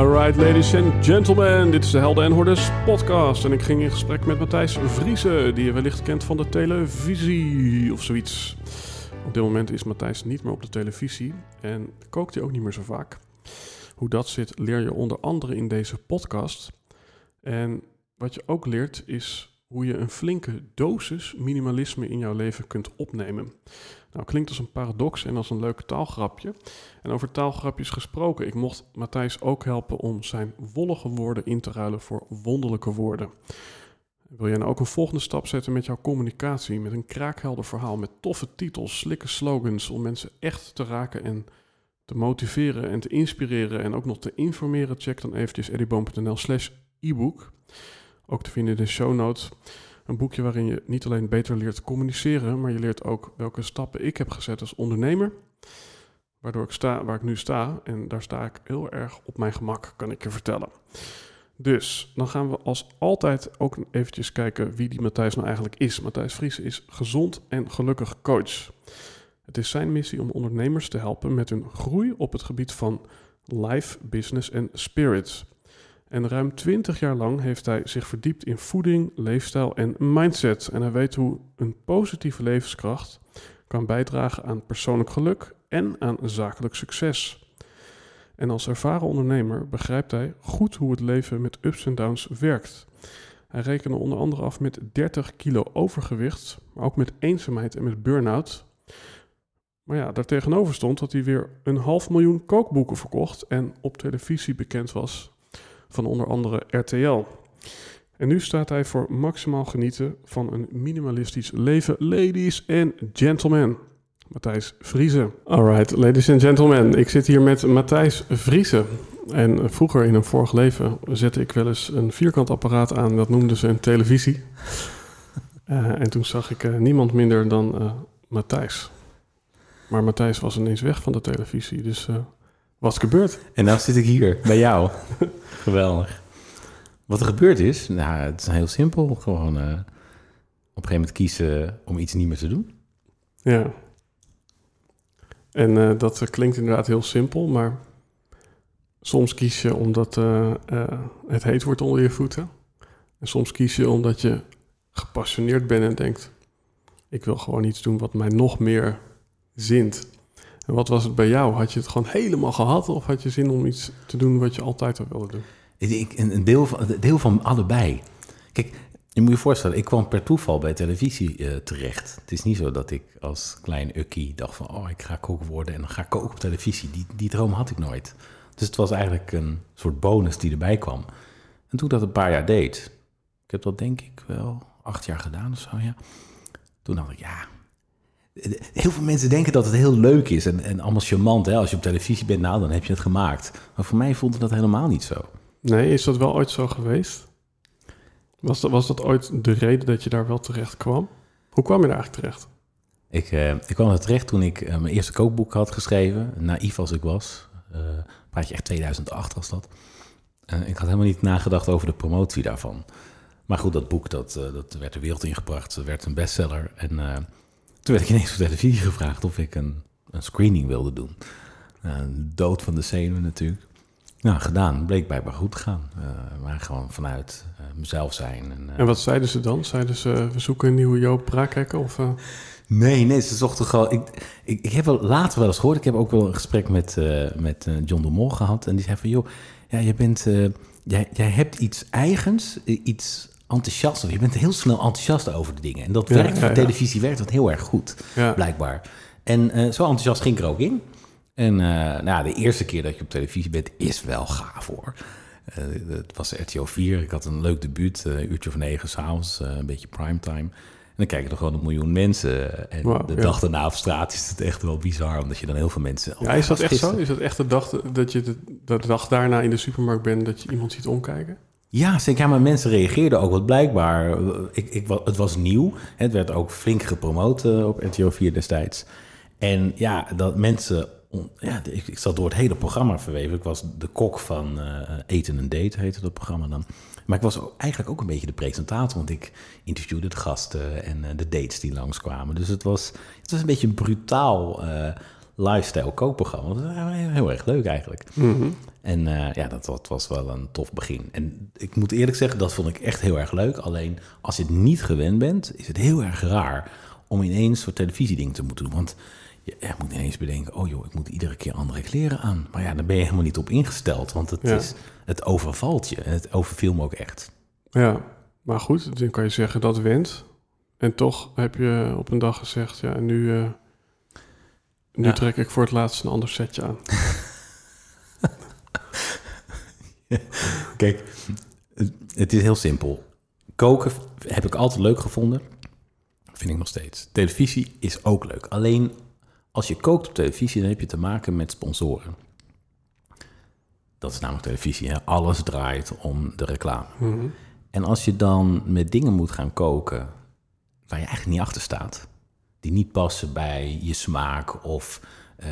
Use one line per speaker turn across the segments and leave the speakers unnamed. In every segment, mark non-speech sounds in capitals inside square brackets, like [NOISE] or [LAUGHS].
Alright, ladies and gentlemen, dit is de Helden en Hordes podcast. En ik ging in gesprek met Matthijs Vriezen, die je wellicht kent van de televisie of zoiets. Op dit moment is Matthijs niet meer op de televisie en kookt hij ook niet meer zo vaak. Hoe dat zit, leer je onder andere in deze podcast. En wat je ook leert is hoe je een flinke dosis minimalisme in jouw leven kunt opnemen. Nou, klinkt als een paradox en als een leuk taalgrapje. En over taalgrapjes gesproken, ik mocht Matthijs ook helpen om zijn wollige woorden in te ruilen voor wonderlijke woorden. Wil jij nou ook een volgende stap zetten met jouw communicatie, met een kraakhelder verhaal, met toffe titels, slikke slogans om mensen echt te raken en te motiveren en te inspireren en ook nog te informeren? Check dan eventjes eddyboom.nl slash e-book. Ook te vinden in de show notes. Een boekje waarin je niet alleen beter leert communiceren, maar je leert ook welke stappen ik heb gezet als ondernemer. Waardoor ik sta waar ik nu sta. En daar sta ik heel erg op mijn gemak, kan ik je vertellen. Dus dan gaan we als altijd ook eventjes kijken wie die Matthijs nou eigenlijk is. Matthijs Vries is gezond en gelukkig coach. Het is zijn missie om ondernemers te helpen met hun groei op het gebied van life, business en spirits. En ruim 20 jaar lang heeft hij zich verdiept in voeding, leefstijl en mindset. En hij weet hoe een positieve levenskracht kan bijdragen aan persoonlijk geluk en aan zakelijk succes. En als ervaren ondernemer begrijpt hij goed hoe het leven met ups en downs werkt. Hij rekende onder andere af met 30 kilo overgewicht, maar ook met eenzaamheid en met burn-out. Maar ja, daartegenover stond dat hij weer een half miljoen kookboeken verkocht en op televisie bekend was van onder andere RTL. En nu staat hij voor maximaal genieten van een minimalistisch leven. Ladies and gentlemen, Matthijs Vriezen. Alright, ladies and gentlemen, ik zit hier met Matthijs Vriezen. En vroeger in een vorig leven zette ik wel eens een vierkant apparaat aan, dat noemden ze een televisie. Uh, [LAUGHS] en toen zag ik uh, niemand minder dan uh, Matthijs. Maar Matthijs was ineens weg van de televisie, dus wat is gebeurd?
En nou zit ik hier bij jou. [LAUGHS] Geweldig. Wat er gebeurd is, nou, het is heel simpel. Gewoon uh, op een gegeven moment kiezen om iets niet meer te doen.
Ja. En uh, dat klinkt inderdaad heel simpel, maar soms kies je omdat uh, het heet wordt onder je voeten. En soms kies je omdat je gepassioneerd bent en denkt: ik wil gewoon iets doen wat mij nog meer zint. Wat was het bij jou? Had je het gewoon helemaal gehad of had je zin om iets te doen wat je altijd al wilde doen?
Ik, een, deel van, deel van allebei. Kijk, je moet je voorstellen, ik kwam per toeval bij televisie uh, terecht. Het is niet zo dat ik als klein ukkie dacht van... oh, ik ga koken worden en dan ga ik koken op televisie. Die, die droom had ik nooit. Dus het was eigenlijk een soort bonus die erbij kwam. En toen dat een paar jaar deed... ik heb dat denk ik wel acht jaar gedaan of zo, ja. Toen dacht ik, ja, Heel veel mensen denken dat het heel leuk is en, en allemaal charmant. Hè? Als je op televisie bent, nou, dan heb je het gemaakt. Maar voor mij voelde dat helemaal niet zo.
Nee, is dat wel ooit zo geweest? Was dat, was dat ooit de reden dat je daar wel terecht kwam? Hoe kwam je daar eigenlijk terecht?
Ik, uh, ik kwam er terecht toen ik uh, mijn eerste kookboek had geschreven. Naïef als ik was. Uh, praat je echt 2008 was dat. ik had helemaal niet nagedacht over de promotie daarvan. Maar goed, dat boek dat, dat werd de wereld ingebracht. Het werd een bestseller. En toen werd ik ineens op televisie gevraagd of ik een, een screening wilde doen. Uh, dood van de zenuwen natuurlijk. Nou, gedaan. Bleek blijkbaar goed te gaan. Uh, maar gewoon vanuit uh, mezelf zijn.
En, en, wat zeiden ze dan? Zeiden ze, we zoeken een nieuwe Joop Braakhekken? Of,
Nee, nee, ze zochten gewoon... Ik, ik, ik heb wel later wel eens gehoord... Ik heb ook wel een gesprek met, met John de Mol gehad. En die zei van, joh, ja, je bent... Jij, jij hebt iets eigens, iets enthousiasts. Je bent heel snel enthousiast over de dingen. En dat
Ja,
werkt
ja,
voor televisie werkt dat heel erg goed, blijkbaar. En eh, zo enthousiast ging ik er ook in. En eh, nou, de eerste keer dat je op televisie bent, is wel gaaf hoor. Eh, het was RTO 4. Ik had een leuk debuut, een uurtje of negen s'avonds, een beetje primetime. En dan kijken er gewoon een miljoen mensen. En de
ja.
dag daarna op straat is het echt wel bizar, omdat je dan heel veel mensen...
Ja, is dat echt zo? Is dat echt de dag dat je de, de dag daarna in de supermarkt bent dat je iemand ziet omkijken?
Ja, zeker. Maar mensen reageerden ook. wat blijkbaar, eh, ik, ik, het was nieuw. Het werd ook flink gepromoot eh, op RTO 4 destijds. En ja, dat mensen... ja, ik, ik zat door het hele programma verweven. Ik was de kok van eh, Eten en Date, heette dat programma dan. Maar ik was eigenlijk ook een beetje de presentator, want ik interviewde de gasten en de dates die langskwamen. Dus het was, het was een beetje brutaal lifestyle kookprogramma. Dat was heel erg leuk eigenlijk. En eh, ja, dat, dat was wel een tof begin. En ik moet eerlijk zeggen, dat vond ik echt heel erg leuk. Alleen als je het niet gewend bent, is het heel erg raar om ineens voor televisiedingen te moeten doen. Want je, je moet ineens bedenken, oh joh, ik moet iedere keer andere kleren aan. Maar ja, daar ben je helemaal niet op ingesteld, want het,
Ja.
is, het overvalt je. En het overviel me ook echt.
Ja, maar goed, dan kan je zeggen dat went. En toch heb je op een dag gezegd, ja, nu, eh, nu
Ja.
trek ik voor het laatst een ander setje aan. [LAUGHS]
Kijk, het, het is heel simpel. Koken heb ik altijd leuk gevonden. Vind ik nog steeds. Televisie is ook leuk. Alleen als je kookt op televisie, dan heb je te maken met sponsoren. Dat is namelijk televisie. Hè? Alles draait om de reclame.
Mhm.
En als je dan met dingen moet gaan koken waar je eigenlijk niet achter staat, die niet passen bij je smaak of eh,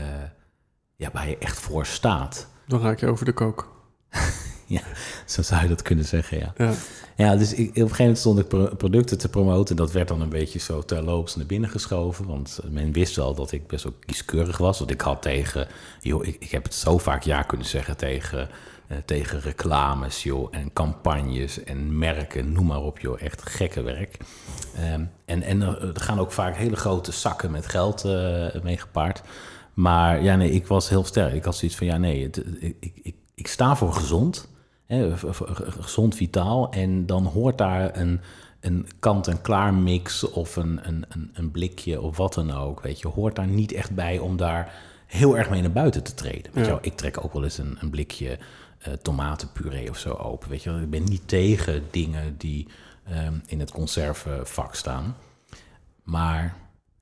ja, waar je echt voor staat,
Dan raak je over de kook. [LAUGHS]
ja, zo zou je dat kunnen zeggen, ja.
Ja,
Ja, dus ik, op een gegeven moment stond ik pro- producten te promoten. Dat werd dan een beetje zo terloops naar binnen geschoven. Want men wist wel dat ik best wel kieskeurig was. Want ik had tegen, joh, ik, ik heb het zo vaak ja kunnen zeggen tegen, eh, tegen reclames, joh, en campagnes en merken, noem maar op, joh, echt gekke werk. Ehm, en, en er, gaan ook vaak hele grote zakken met geld eh mee gepaard. Maar ja, nee, ik was heel sterk. Ik had zoiets van, ja, nee, het, ik, ik, ik, sta voor gezond. Hè, gezond vitaal. En dan hoort daar een, een kant-en-klaar mix of een, een, een, blikje of wat dan ook. Weet je, hoort daar niet echt bij om daar heel erg mee naar buiten te treden. Weet
Ja.
ik trek ook wel eens een, een blikje eh, tomatenpuree of zo open. Weet je ik ben niet tegen dingen die ehm, in het conservenvak staan. Maar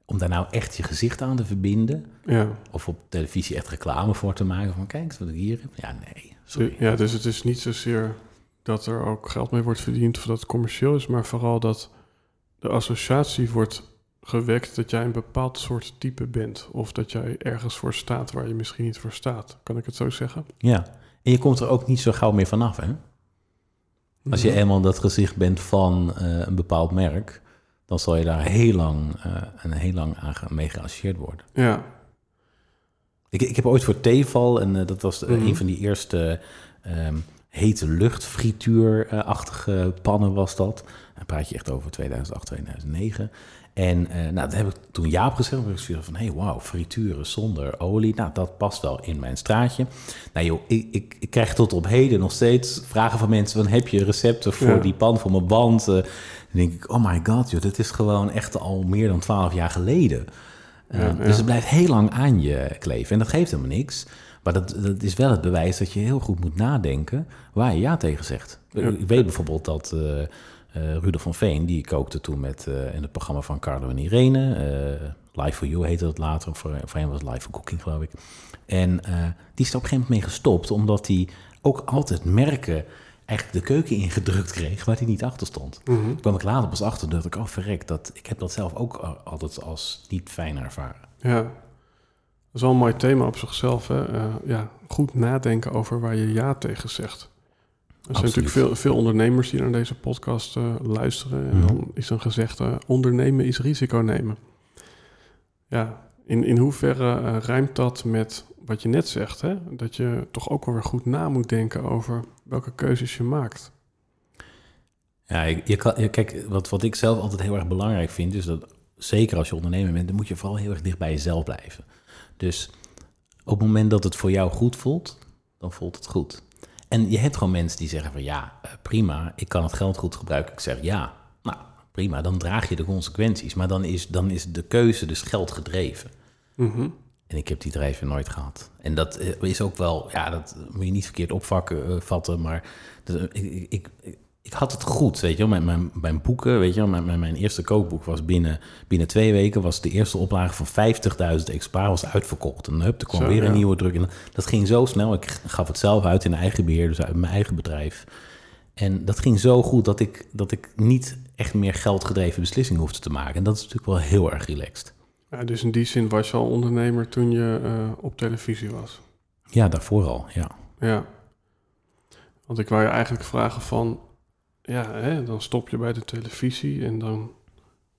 om daar nou echt je gezicht aan te verbinden...
ja.
of op televisie echt reclame voor te maken van... kijk eens wat ik hier heb. Ja, nee, sorry.
ja, dus het is niet zozeer dat er ook geld mee wordt verdiend of dat het commercieel is, maar vooral dat de associatie wordt gewekt dat jij een bepaald soort type bent. Of dat jij ergens voor staat waar je misschien niet voor staat. Kan ik het zo zeggen?
Ja, en je komt er ook niet zo gauw meer vanaf, hè? Als je eenmaal dat gezicht bent van eh, een bepaald merk, dan zal je daar heel lang, eh, en heel lang aan mee geassocieerd worden.
Ja,
Ik, ik heb ooit voor Teval, en eh, dat was eh,
Mhm.
een van die eerste ehm, hete lucht, frituurachtige pannen was dat. Dan praat je echt over 2008, 2009. En eh, nou, dat heb ik toen Jaap gezegd. heb ik zoiets van, hey, wauw, frituren zonder olie. Nou, dat past wel in mijn straatje. Nou joh, ik, ik, ik krijg tot op heden nog steeds vragen van mensen... van heb je recepten voor
Ja.
die pan voor mijn band? Eh, dan denk ik, oh my god, joh, dit is gewoon echt al meer dan twaalf jaar geleden. Uh,
Ja,
Dus het blijft heel lang aan je kleven. En dat geeft helemaal niks. Maar dat, dat is wel het bewijs dat je heel goed moet nadenken waar je ja tegen zegt. Ik weet bijvoorbeeld dat uh, Rudolf van Veen, die kookte toen met, uh, in het programma van Carlo en Irene. Uh, Live for You heette dat later. Voor, voor hem was Live for Cooking, geloof ik. En die is er op een gegeven moment mee gestopt, omdat hij ook altijd merken eigenlijk de keuken ingedrukt kreeg waar hij niet achter stond. Toen kwam ik later pas achter dat ik, oh verrek, dat, ik heb dat zelf ook altijd als niet fijn ervaren.
Ja, dat is wel een mooi thema op zichzelf. Hè? Ja, goed nadenken over waar je ja tegen zegt. Er zijn natuurlijk veel, veel ondernemers die naar deze podcast uh, luisteren. En
Mhm.
dan is een gezegde, ondernemen is risico nemen. Ja, in, in hoeverre uh, rijmt dat met wat je net zegt? Hè? Dat je toch ook wel weer goed na moet denken over welke keuzes je maakt.
Ja, je, kan, kijk, wat, wat ik zelf altijd heel erg belangrijk vind, is dat zeker als je ondernemer bent, dan moet je vooral heel erg dicht bij jezelf blijven. Dus op het moment dat het voor jou goed voelt, dan voelt het goed. En je hebt gewoon mensen die zeggen van ja, eh, prima, ik kan het geld goed gebruiken. Ik zeg ja, nou prima, dan draag je de consequenties. Maar dan is, dan is de keuze dus geld gedreven.
Mhm.
En ik heb die drijven nooit gehad. En dat eh, is ook wel, ja, dat moet je niet verkeerd opvakken, eh, vatten, maar ik, ik, ik, had het goed, weet je wel. Mijn, mijn, mijn boeken, weet je wel, mijn, mijn, mijn eerste kookboek was binnen, binnen twee weken, was de eerste oplage van 50.000 exemplaren was uitverkocht. En hup, er kwam
Zo,
weer een
ja.
nieuwe druk. En dat ging zo snel. Ik gaf het zelf uit in eigen beheer, dus uit mijn eigen bedrijf. En dat ging zo goed dat ik, dat ik niet echt meer geldgedreven beslissingen hoefde te maken. En dat is natuurlijk wel heel erg relaxed.
Ja, dus in die zin was je al ondernemer toen je eh, op televisie was.
Ja, daarvoor al, ja.
Ja. Want ik wou je eigenlijk vragen van... Ja, hè, dan stop je bij de televisie en dan...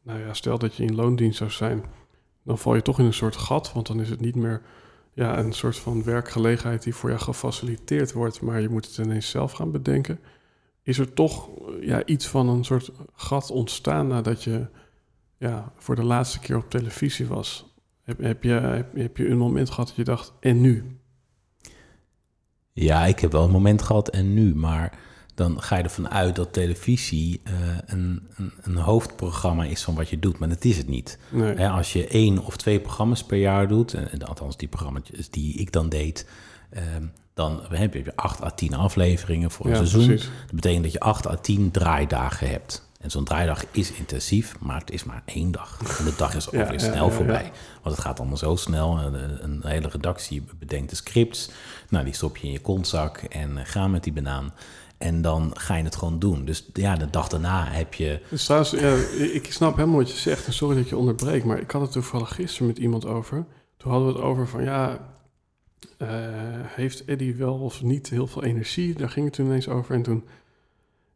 Nou ja, stel dat je in loondienst zou zijn... dan val je toch in een soort gat, want dan is het niet meer... Ja, een soort van werkgelegenheid die voor jou gefaciliteerd wordt... maar je moet het ineens zelf gaan bedenken. Is er toch ja, iets van een soort gat ontstaan nadat je... Ja, voor de laatste keer op televisie was? Heb, heb, je, heb je een moment gehad dat je dacht, en nu?
Ja, ik heb wel een moment gehad en nu, maar dan ga je ervan uit dat televisie eh, een, een, een hoofdprogramma is van wat je doet, maar dat is het niet.
Nee.
Hè, als je één of twee programma's per jaar doet, en, en althans die programma's die ik dan deed, ehm, dan heb je acht à tien afleveringen voor een
Ja,
seizoen.
precies.
Dat betekent dat je acht à tien draaidagen hebt. En zo'n draaidag is intensief, maar het is maar één dag. En de dag is ook
Ja,
weer
ja,
snel
ja,
voorbij. Want het gaat allemaal zo snel. Een, een hele redactie bedenkt de scripts. Nou, die stop je in je kontzak en eh, ga met die banaan. En dan ga je het gewoon doen. Dus ja, de dag daarna heb je...
Dus ik snap helemaal wat je zegt en sorry dat je onderbreek, maar ik had het toevallig gisteren met iemand over. Toen hadden we het over van ja, eh, heeft Eddie wel of niet heel veel energie? Daar ging het toen ineens over en toen,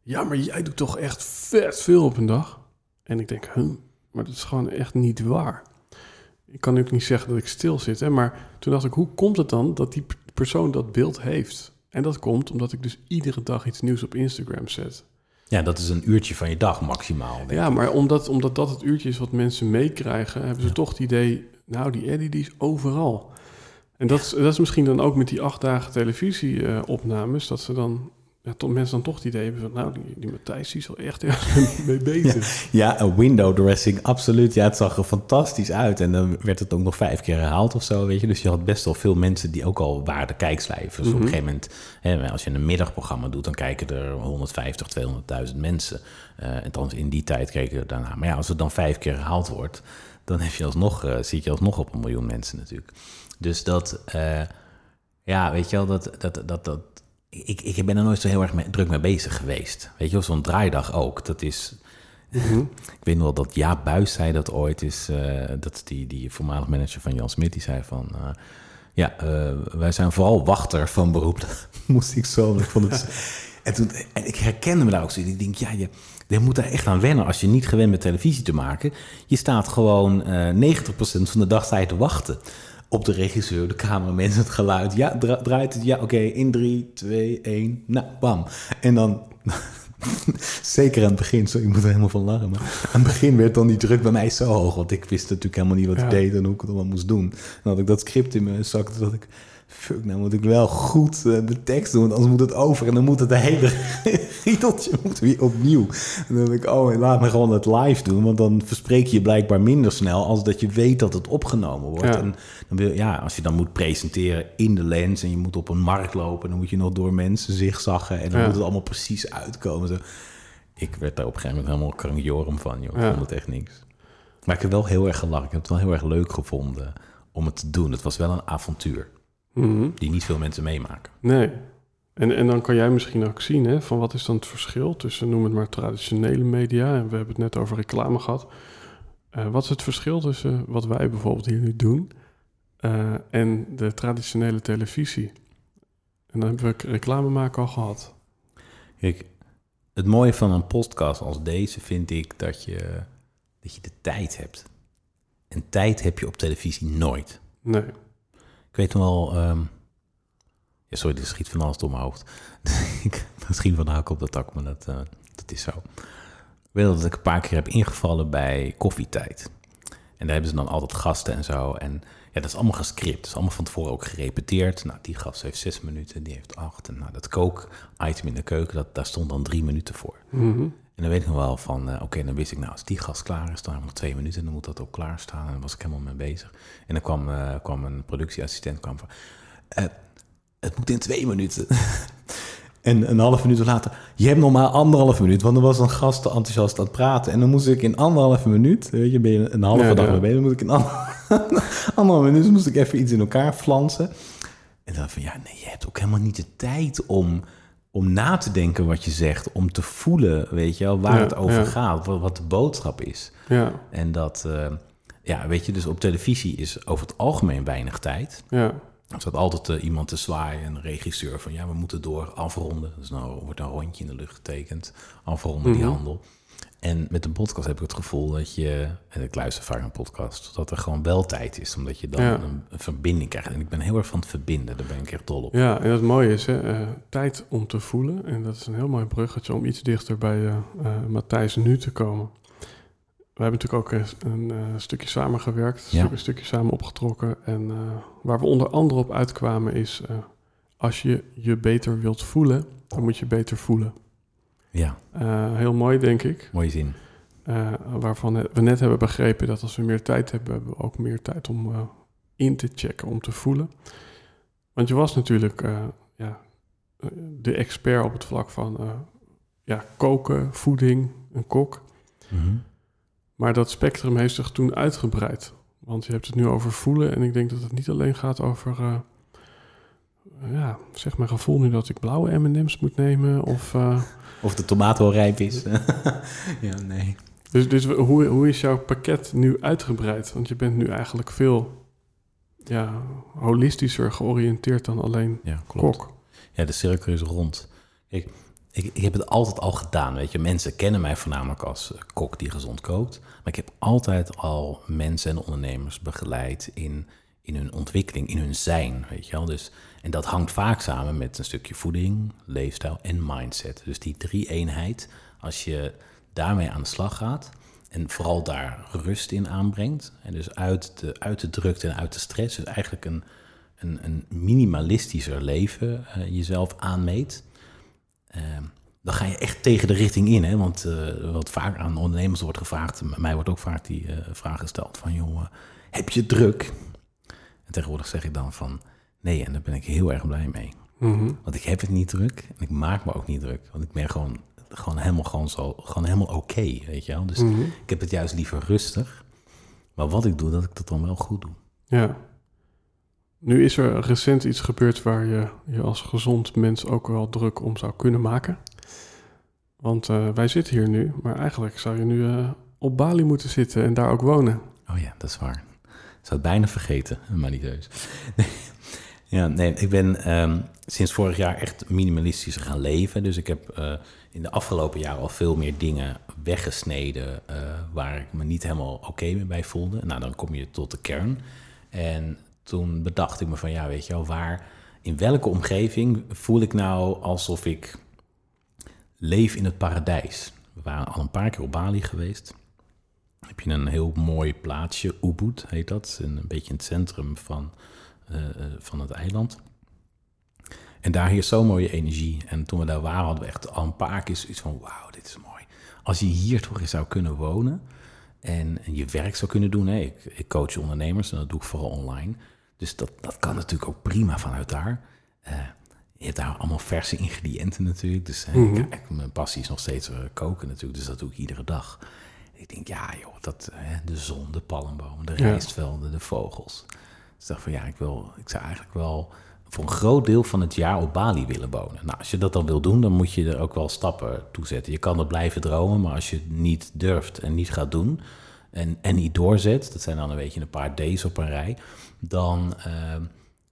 ja, maar jij doet toch echt vet veel op een dag? En ik denk, huh, maar dat is gewoon echt niet waar. Ik kan ook niet zeggen dat ik stil zit, hè, maar toen dacht ik, hoe komt het dan dat die persoon dat beeld heeft? En dat komt omdat ik dus iedere dag iets nieuws op Instagram zet.
Ja, dat is een uurtje van je dag maximaal. denk
Ja,
ik.
maar omdat, omdat dat het uurtje is wat mensen meekrijgen, hebben ze toch het idee, nou, die Eddie die is overal. En dat, is, dat is misschien dan ook met die acht dagen televisieopnames, dat ze dan, ja, toch, mensen dan toch het idee hebben van, nou, die, die Matthijs die is wel echt ergens [LAUGHS] mee bezig.
Ja, een window dressing, absoluut. Ja, het zag er fantastisch uit. En dan werd het ook nog vijf keer herhaald of zo, weet je. Dus je had best wel veel mensen die ook al waren de kijkcijfers. Op
Mhm.
een gegeven moment, hè, als je een middagprogramma doet, dan kijken er 150, 200.000 mensen. Eh en dan in die tijd keken er daarna. Maar ja, als het dan vijf keer herhaald wordt, dan heb je alsnog, eh, zit je alsnog op een miljoen mensen natuurlijk. Dus dat, eh, ja, weet je wel, dat, dat, dat, dat ik, ik ben er nooit zo heel erg mee, druk mee bezig geweest. Weet je wel, zo'n draaidag ook. Dat is,
Mhm. [LAUGHS]
ik weet nog wel dat Jaap Buis zei dat ooit is, eh, dat is die, die voormalig manager van Jan Smit, die zei van, eh, ja, eh, wij zijn vooral wachter van beroep. [LAUGHS] Dat moest ik zo, ik vond het... [LAUGHS] En, toen, en ik herkende me daar ook zo. Ik denk, ja, je, je moet daar echt aan wennen als je niet gewend bent televisie te maken. Je staat gewoon eh 90% van de dag je te wachten op de regisseur, de cameraman, het geluid. Ja, dra- draait het? Ja, oké, in 3, 2, 1, nou, bam. En dan, [LAUGHS] zeker aan het begin, sorry, ik moet er helemaal van lachen, maar aan het begin werd dan die druk bij mij zo hoog, want ik wist natuurlijk helemaal niet wat ik deed en hoe ik het allemaal moest doen. Dan had ik dat script in mijn zak, dacht ik, fuck, nou moet ik wel goed eh, de tekst doen, want anders moet het over en dan moet het hele [LAUGHS] riedeltje moet weer opnieuw. En dan denk ik, oh, laat me gewoon het live doen, want dan verspreek je je blijkbaar minder snel als dat je weet dat het opgenomen wordt.
Ja.
En dan wil, ja, als je dan moet presenteren in de lens en je moet op een markt lopen, dan moet je nog door mensen zigzaggen en dan
Ja.
moet het allemaal precies uitkomen. Zo. Ik werd daar op een gegeven moment helemaal krankjorum van, joh. Ik
Ja.
vond het echt niks. Maar ik heb wel heel erg gelachen. Ik heb het wel heel erg leuk gevonden om het te doen. Het was wel een avontuur
Mhm.
die niet veel mensen meemaken.
Nee. En, en dan kan jij misschien ook zien, hè, van wat is dan het verschil tussen, noem het maar, traditionele media, en we hebben het net over reclame gehad. Eh, wat is het verschil tussen wat wij bijvoorbeeld hier nu doen eh, en de traditionele televisie? En dan hebben we reclame maken al gehad.
Kijk, het mooie van een podcast als deze vind ik dat je, dat je de tijd hebt. En tijd heb je op televisie nooit.
Nee.
Ik weet wel... ehm, ja, sorry, dit schiet van alles door mijn hoofd. [LAUGHS] misschien van hak op de tak, maar dat, eh, dat is zo. Ik weet dat ik een paar keer heb ingevallen bij koffietijd. En daar hebben ze dan altijd gasten en zo. En Ja, dat is allemaal gescript. Dat is allemaal van tevoren ook gerepeteerd. Nou, die gast heeft zes minuten, die heeft acht. En nou, dat kook-item in de keuken, dat, daar stond dan drie minuten voor.
Mhm.
En dan weet ik nog wel van, eh, oké, dan wist ik, nou, als die gast klaar is, dan hebben we nog twee minuten en dan moet dat ook klaar staan. En dan was ik helemaal mee bezig. En dan kwam, eh, kwam een productieassistent kwam van, eh, het moet in twee minuten. [LAUGHS] en een half minuut later, je hebt nog maar anderhalf minuut, want er was een gast te enthousiast aan het praten. En dan moest ik in anderhalf minuut, weet je, ben je een halve
Ja,
dag
ja.
mee bezig, dan moest ik in anderhalf, [LAUGHS] anderhalf minuut moest ik even iets in elkaar flansen. En dan van, ja, nee, je hebt ook helemaal niet de tijd om, om na te denken wat je zegt, om te voelen, weet je wel, waar
Ja,
het over
ja.
gaat, wat, wat de boodschap is.
Ja,
En dat, eh, ja, weet je, dus op televisie is over het algemeen weinig tijd.
ja,
Er staat altijd eh, iemand te zwaaien, een regisseur, van ja, we moeten door afronden. Dus nou wordt een rondje in de lucht getekend, afronden die
Mhm.
handel. En met een podcast heb ik het gevoel dat je, en ik luister vaak een podcast, dat er gewoon wel tijd is, omdat je dan
Ja.
een, een verbinding krijgt. En ik ben heel erg van het verbinden, daar ben ik echt dol op.
ja. En het mooie is, hè, eh, tijd om te voelen. En dat is een heel mooi bruggetje om iets dichter bij eh, Matthijs nu te komen. We hebben natuurlijk ook een stukje samengewerkt,
Ja.
een stukje samen opgetrokken. En waar we onder andere op uitkwamen is, als je je beter wilt voelen, dan moet je beter voelen.
Ja,
Eh, heel mooi, denk ik.
mooie zin.
Eh, waarvan we net hebben begrepen dat als we meer tijd hebben, hebben we ook meer tijd om eh, in te checken, om te voelen. Want je was natuurlijk ja, de expert op het vlak van ja, koken, voeding, een kok.
Mhm.
Maar dat spectrum heeft zich toen uitgebreid. Want je hebt het nu over voelen en ik denk dat het niet alleen gaat over... ja, zeg mijn gevoel nu dat ik blauwe M&M's moet nemen of... eh,
Of de tomaat wel rijp is. [LAUGHS] ja, nee.
Dus, dus hoe, hoe is jouw pakket nu uitgebreid? Want je bent nu eigenlijk veel ja, holistischer georiënteerd dan alleen
Ja, klopt.
kok.
Ja, de cirkel is rond. Kijk, ik, ik heb het altijd al gedaan, weet je. Mensen kennen mij voornamelijk als eh, kok die gezond kookt. Maar ik heb altijd al mensen en ondernemers begeleid in, in hun ontwikkeling, in hun zijn, weet je wel. Dus, en dat hangt vaak samen met een stukje voeding, leefstijl en mindset. Dus die drie eenheid, als je daarmee aan de slag gaat... en vooral daar rust in aanbrengt... en dus uit de, uit de drukte en uit de stress... dus eigenlijk een, een, een minimalistischer leven eh, jezelf aanmeet, eh, dan ga je echt tegen de richting in. Hè? Want eh, wat vaak aan ondernemers wordt gevraagd, mij wordt ook vaak die eh, vraag gesteld van, joh, heb je druk? En tegenwoordig zeg ik dan van, nee, en daar ben ik heel erg blij mee.
Mhm.
Want ik heb het niet druk en ik maak me ook niet druk. Want ik ben gewoon, gewoon helemaal, gewoon zo, gewoon helemaal oké, weet je wel. Dus
Mhm.
ik heb het juist liever rustig. Maar wat ik doe, dat ik dat dan wel goed doe.
Ja. Nu is er recent iets gebeurd waar je je als gezond mens ook wel druk om zou kunnen maken. Want eh, wij zitten hier nu, maar eigenlijk zou je nu eh, op Bali moeten zitten en daar ook wonen.
Oh ja, dat is waar. Ik zou het bijna vergeten, maar niet heus. Ja, nee, ik ben ehm, sinds vorig jaar echt minimalistisch gaan leven. Dus ik heb eh, in de afgelopen jaren al veel meer dingen weggesneden eh, waar ik me niet helemaal oké mee bij voelde. Nou, dan kom je tot de kern. En toen bedacht ik me van, ja, weet je wel, waar, in welke omgeving voel ik nou alsof ik leef in het paradijs? We waren al een paar keer op Bali geweest heb je een heel mooi plaatsje, Ubud heet dat, een, beetje in het centrum van, van het eiland. En daar heerst zo'n mooie energie. En toen we daar waren, hadden we echt al een paar keer zoiets van, wauw, dit is mooi. Als je hier toch eens zou kunnen wonen en, en je werk zou kunnen doen. Hè. Ik, ik coach ondernemers en dat doe ik vooral online. Dus dat, dat kan natuurlijk ook prima vanuit daar. Eh, je hebt daar allemaal verse ingrediënten natuurlijk. Dus hè,
Mhm.
kijk, mijn passie is nog steeds eh, koken natuurlijk. Dus dat doe ik iedere dag. Ik denk, ja joh, dat, hè, de zon, de palmbomen, de rijstvelden, de vogels. Dus ik dacht van ja, ik, wil, ik zou eigenlijk wel voor een groot deel van het jaar op Bali willen wonen. Nou, als je dat dan wil doen, dan moet je er ook wel stappen toe zetten. Je kan er blijven dromen, maar als je het niet durft en niet gaat doen... en, en niet doorzet, dat zijn dan een beetje een paar days op een rij... dan, eh,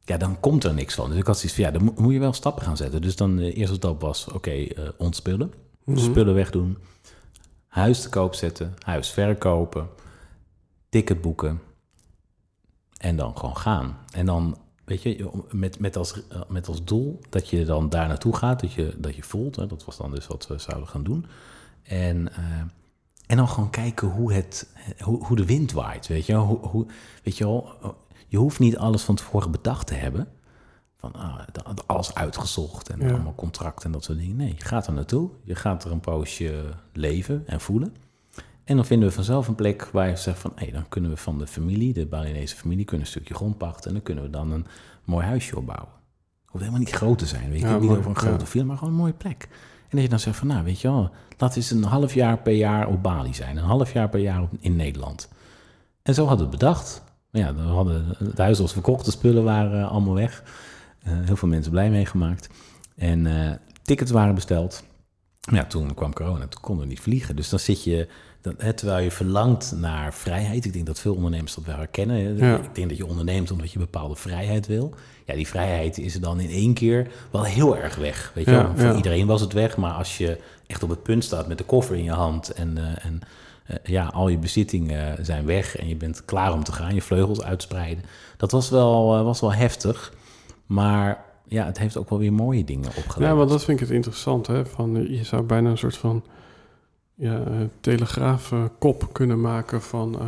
ja, dan komt er niks van. Dus ik had zoiets van, ja, dan mo- moet je wel stappen gaan zetten. Dus dan de eerste stap was, oké, eh, ontspullen.
Mhm.
Spullen wegdoen, huis te koop zetten, huis verkopen, ticket boeken en dan gewoon gaan. En dan, weet je, met, met, als, eh, met als doel dat je dan daar naartoe gaat, dat je, dat je voelt. Hè, dat was dan dus wat we zouden gaan doen. En, eh, en dan gewoon kijken hoe, het, hoe, hoe de wind waait, weet je. Hoe, hoe, weet je wel, je hoeft niet alles van tevoren bedacht te hebben. Van ah, alles uitgezocht en
Ja.
allemaal contracten en dat soort dingen. Nee, je gaat er naartoe. Je gaat er een poosje leven en voelen. En dan vinden we vanzelf een plek waar je zegt van... hé, dan kunnen we van de familie, de Balinese familie... kunnen een stukje grond pachten... en dan kunnen we dan een mooi huisje opbouwen. Hoeft helemaal niet groot te zijn. Weet je,
Ja,
niet
mooi,
over een grote
ja.
film, maar gewoon een mooie plek. En dat je dan zegt van, nou, weet je wel... laat eens een half jaar per jaar op Bali zijn. Een half jaar per jaar op, in Nederland. En zo hadden we het bedacht. Ja, we hadden, het huis was verkocht, de spullen waren eh, allemaal weg. Eh, heel veel mensen blij meegemaakt. En eh, tickets waren besteld. Maar ja, toen kwam corona, toen konden we niet vliegen. Dus dan zit je, hè, terwijl je verlangt naar vrijheid. Ik denk dat veel ondernemers dat wel herkennen.
Ja.
Ik denk dat je onderneemt omdat je bepaalde vrijheid wil. Ja, die vrijheid is er dan in één keer wel heel erg weg. Weet je
Ja?
Voor
ja.
iedereen was het weg, maar als je echt op het punt staat met de koffer in je hand en, eh, en eh, ja, al je bezittingen zijn weg en je bent klaar om te gaan, je vleugels uitspreiden. Dat was wel, eh, was wel heftig, maar ja, het heeft ook wel weer mooie dingen opgeleverd.
Ja, want dat vind ik het interessant. Hè? Van, eh, je zou bijna een soort van ja, eh, telegraafkop kunnen maken van eh,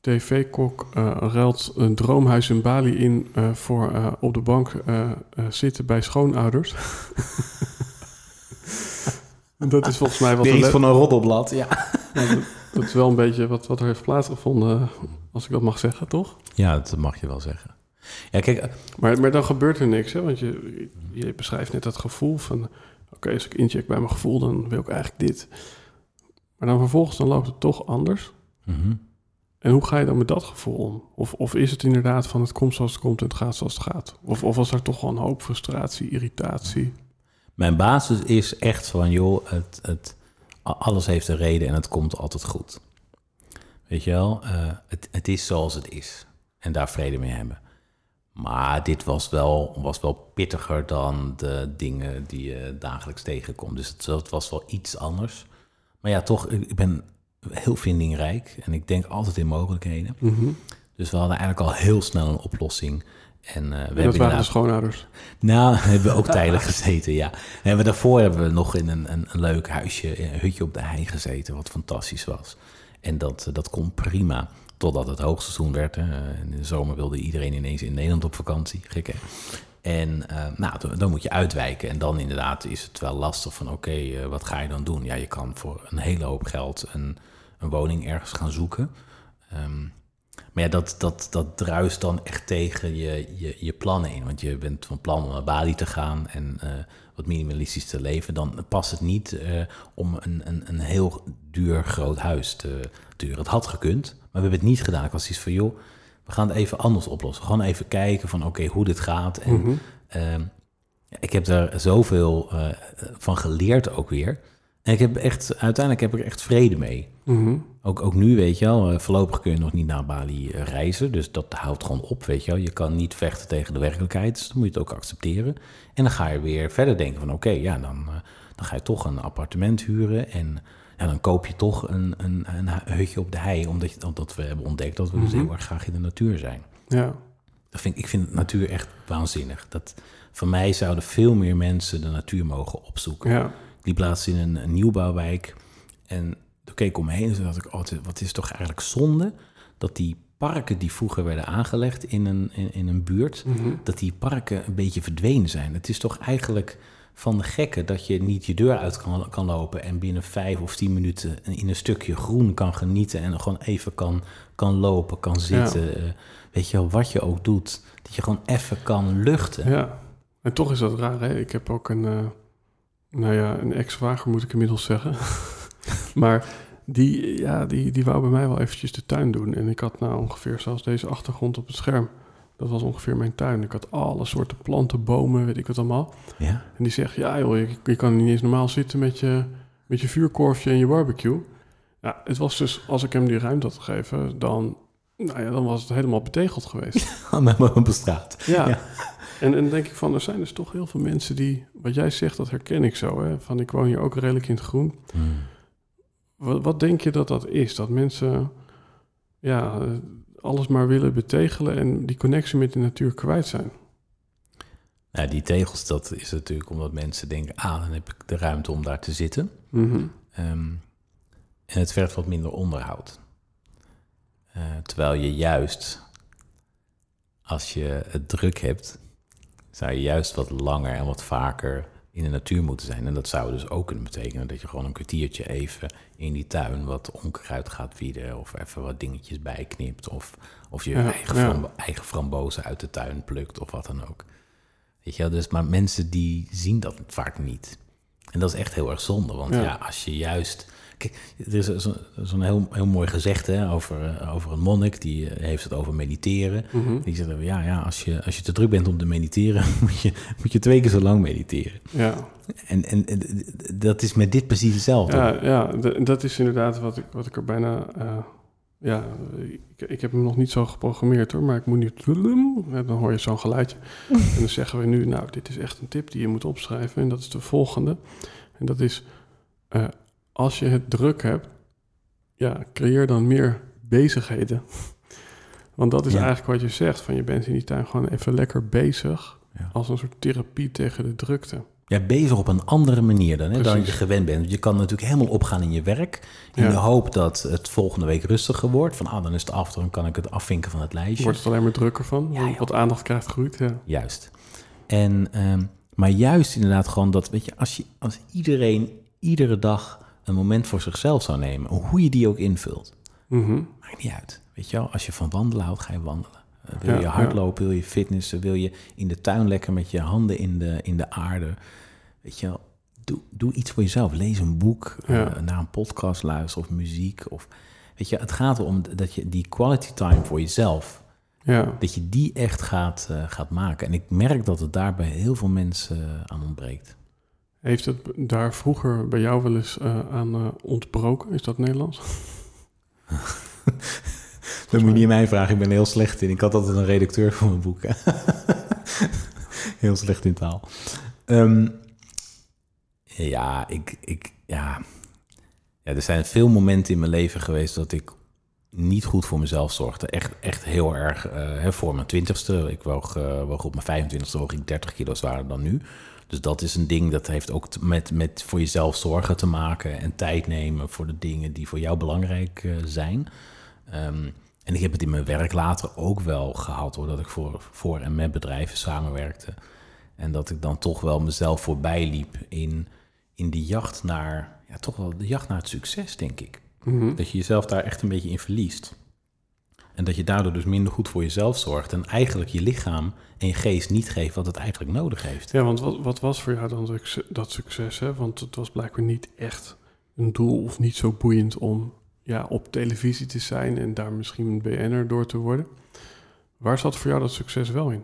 tv-kok eh, ruilt een droomhuis in Bali in eh, voor eh, op de bank eh, eh, zitten bij schoonouders. [LAUGHS] Dat is volgens mij wat
iets van een roddelblad, ja.
Dat, is wel een beetje wat, wat er heeft plaatsgevonden, als ik dat mag zeggen, toch?
Ja, dat mag je wel zeggen. Ja, kijk, eh,
Maar, maar dan gebeurt er niks, hè? Want je, je beschrijft net dat gevoel van... Oké, als ik incheck bij mijn gevoel, dan wil ik eigenlijk dit. Maar dan vervolgens, dan loopt het toch anders.
mhm.
En hoe ga je dan met dat gevoel om? Of, of is het inderdaad van het komt zoals het komt en het gaat zoals het gaat? Of, of was er toch wel een hoop frustratie, irritatie?
mijn basis is echt van, joh, het, het, alles heeft een reden en het komt altijd goed. Weet je wel, eh, het, het is zoals het is. En daar vrede mee hebben. Maar dit was wel, was wel pittiger dan de dingen die je dagelijks tegenkomt. Dus het, het was wel iets anders. Maar ja, toch, ik ben heel vindingrijk en ik denk altijd in mogelijkheden.
Mhm.
Dus we hadden eigenlijk al heel snel een oplossing. En, eh, we
En
hebben
dat waren de schoonouders.
nou, [LAUGHS] hebben we ook [LAUGHS] tijdelijk gezeten, ja. En we, daarvoor hebben we nog in een, een, een leuk huisje, een hutje op de hei gezeten, wat fantastisch was. En dat, eh, dat kon prima, totdat het hoogseizoen werd. Hè. Eh, In de zomer wilde iedereen ineens in Nederland op vakantie, gek hè. En eh, nou, dan, moet je uitwijken. En dan inderdaad is het wel lastig van, oké, eh, wat ga je dan doen? Ja, je kan voor een hele hoop geld een, een woning ergens gaan zoeken. Ehm, maar ja, dat, dat, dat druist dan echt tegen je, je, je plannen in. Want je bent van plan om naar Bali te gaan en eh, wat minimalistisch te leven. Dan past het niet om een, een, een heel duur groot huis te duren. Het had gekund, maar we hebben het niet gedaan. Ik was iets van, joh, we gaan het even anders oplossen. Gewoon even kijken van, oké, hoe dit gaat. En
Mhm.
Ehm, ik heb daar zoveel eh, van geleerd ook weer. En ik heb echt, uiteindelijk heb ik er echt vrede mee.
Mhm.
Ook, ook nu, weet je wel, eh, voorlopig kun je nog niet naar Bali eh, reizen. Dus dat houdt gewoon op, weet je wel. Je kan niet vechten tegen de werkelijkheid, dus dan moet je het ook accepteren. En dan ga je weer verder denken van, oké, ja, dan, dan ga je toch een appartement huren. En dan koop je toch een, een, een hu- hutje op de hei, omdat, je, omdat we hebben ontdekt dat we dus
Mhm.
heel erg graag in de natuur zijn.
Ja.
Dat vind, ik ik vind natuur echt waanzinnig. Dat, voor mij zouden veel meer mensen de natuur mogen opzoeken.
ja.
Ik liep laatst in een, een nieuwbouwwijk en toen keek ik om me heen en toen dacht ik, oh, wat is- toch eigenlijk zonde dat die parken die vroeger werden aangelegd in een, in, in een buurt,
Mhm.
dat die parken een beetje verdwenen zijn. Het is toch eigenlijk van de gekke dat je niet je deur uit kan, kan lopen en binnen vijf of tien minuten in een stukje groen kan genieten en gewoon even kan, kan lopen, kan zitten. Eh, Weet je wel, wat je ook doet, dat je gewoon even kan luchten.
Ja, en toch is dat raar, hè? Ik heb ook een, eh, nou ja, een ex-zwager moet ik inmiddels zeggen. [LAUGHS] maar die, ja, die, die wou bij mij wel eventjes de tuin doen. En ik had nou ongeveer zoals deze achtergrond op het scherm. Dat was ongeveer mijn tuin. Ik had alle soorten planten, bomen, weet ik wat allemaal.
Ja,
En die zegt, ja joh, je, je kan niet eens normaal zitten met je, met je vuurkorfje en je barbecue. Ja, het was dus, als ik hem die ruimte had gegeven, dan, nou ja, dan was het helemaal betegeld geweest. [LAUGHS]
met me op straat.
Ja.
Ja.
En, en dan denk ik van, er zijn dus toch heel veel mensen die, wat jij zegt, dat herken ik zo. Hè? Van, ik woon hier ook redelijk in het groen.
Hmm.
Wat, wat denk je dat dat is? Dat mensen, ja, alles maar willen betegelen en die connectie met de natuur kwijt zijn.
Nou, die tegels, dat is natuurlijk omdat mensen denken, ah, dan heb ik de ruimte om daar te zitten.
Mhm.
Ehm, en het vergt wat minder onderhoud. Eh, terwijl je juist als je het druk hebt, zou je juist wat langer en wat vaker in de natuur moeten zijn. En dat zou dus ook kunnen betekenen dat je gewoon een kwartiertje even in die tuin wat onkruid gaat wieden. Of even wat dingetjes bijknipt. Of, of je
Ja,
eigen,
ja.
frambo- eigen frambozen uit de tuin plukt of wat dan ook. Weet je wel, dus maar mensen die zien dat vaak niet. En dat is echt heel erg zonde, want
Ja.
ja, als je juist... Er is zo- zo'n heel, heel mooi gezegde hè, over, eh, over een monnik, die eh, heeft het over mediteren.
Mhm.
Die zegt, ja, ja als, je, als je te druk bent om te mediteren, [LAUGHS] moet je, moet je twee keer zo lang mediteren.
Ja,
En, en, en dat is met dit precies hetzelfde.
ja, ja dat is inderdaad wat ik, wat ik er bijna... eh, ja, ik, ik heb hem nog niet zo geprogrammeerd hoor, maar ik moet nu... Dan hoor je zo'n geluidje. [LAUGHS] en dan zeggen we nu, nou, dit is echt een tip die je moet opschrijven. En dat is de volgende. En dat is, eh, als je het druk hebt, ja, creëer dan meer bezigheden. [LAUGHS] Want dat is
Ja.
eigenlijk wat je zegt, van je bent in die tuin gewoon even lekker bezig.
Ja.
Als een soort therapie tegen de drukte.
Ja, bezig op een andere manier dan, hè, dan je gewend bent. Je kan natuurlijk helemaal opgaan in je werk. In
Ja.
de hoop dat het volgende week rustiger wordt. Van, ah, dan is het af, dan kan ik het afvinken van het lijstje.
Wordt het alleen maar drukker van.
Ja,
wat aandacht krijgt groeit. Ja.
Juist. En, ehm, maar juist inderdaad gewoon dat, weet je, als, je, als iedereen iedere dag een moment voor zichzelf zou nemen, hoe je die ook invult,
Mhm.
maakt niet uit. Weet je wel, als je van wandelen houdt, ga je wandelen. Eh, wil
Ja,
je hardlopen, wil je fitnessen, wil je in de tuin lekker met je handen in de, in de aarde. Weet je wel, doe, doe iets voor jezelf. Lees een boek, eh, naar een podcast luisteren of muziek. Of, weet je, het gaat erom dat je die quality time voor jezelf,
ja.
dat je die echt gaat, eh, gaat maken. En ik merk dat het daar bij heel veel mensen aan ontbreekt.
Heeft het daar vroeger bij jou wel eens eh, aan eh, ontbroken? Is dat Nederlands? [LAUGHS]
Dat moet je niet aan mij vragen, ik ben er heel slecht in. Ik had altijd een redacteur voor mijn boeken. [LAUGHS] heel slecht in taal. Ehm, ja, ik, ik, ja. ja, er zijn veel momenten in mijn leven geweest dat ik niet goed voor mezelf zorgde. Echt, echt heel erg. eh, hè, voor mijn twintigste, ik woog, eh, woog op mijn 25ste, woog ik 30 kilo zwaarder dan nu. Dus dat is een ding dat heeft ook met, met voor jezelf zorgen te maken en tijd nemen voor de dingen die voor jou belangrijk eh, zijn. Ehm, en ik heb het in mijn werk later ook wel gehad, hoor, dat ik voor, voor en met bedrijven samenwerkte. En dat ik dan toch wel mezelf voorbij liep in, in die jacht naar, ja, toch wel de jacht naar het succes, denk ik.
Mhm.
Dat je jezelf daar echt een beetje in verliest. En dat je daardoor dus minder goed voor jezelf zorgt. En eigenlijk je lichaam en je geest niet geeft wat het eigenlijk nodig heeft.
Ja, want wat, wat was voor jou dan dat- succes? Hè? Want het was blijkbaar niet echt een doel of niet zo boeiend om ja, op televisie te zijn en daar misschien een BN'er door te worden. Waar zat voor jou dat succes wel in?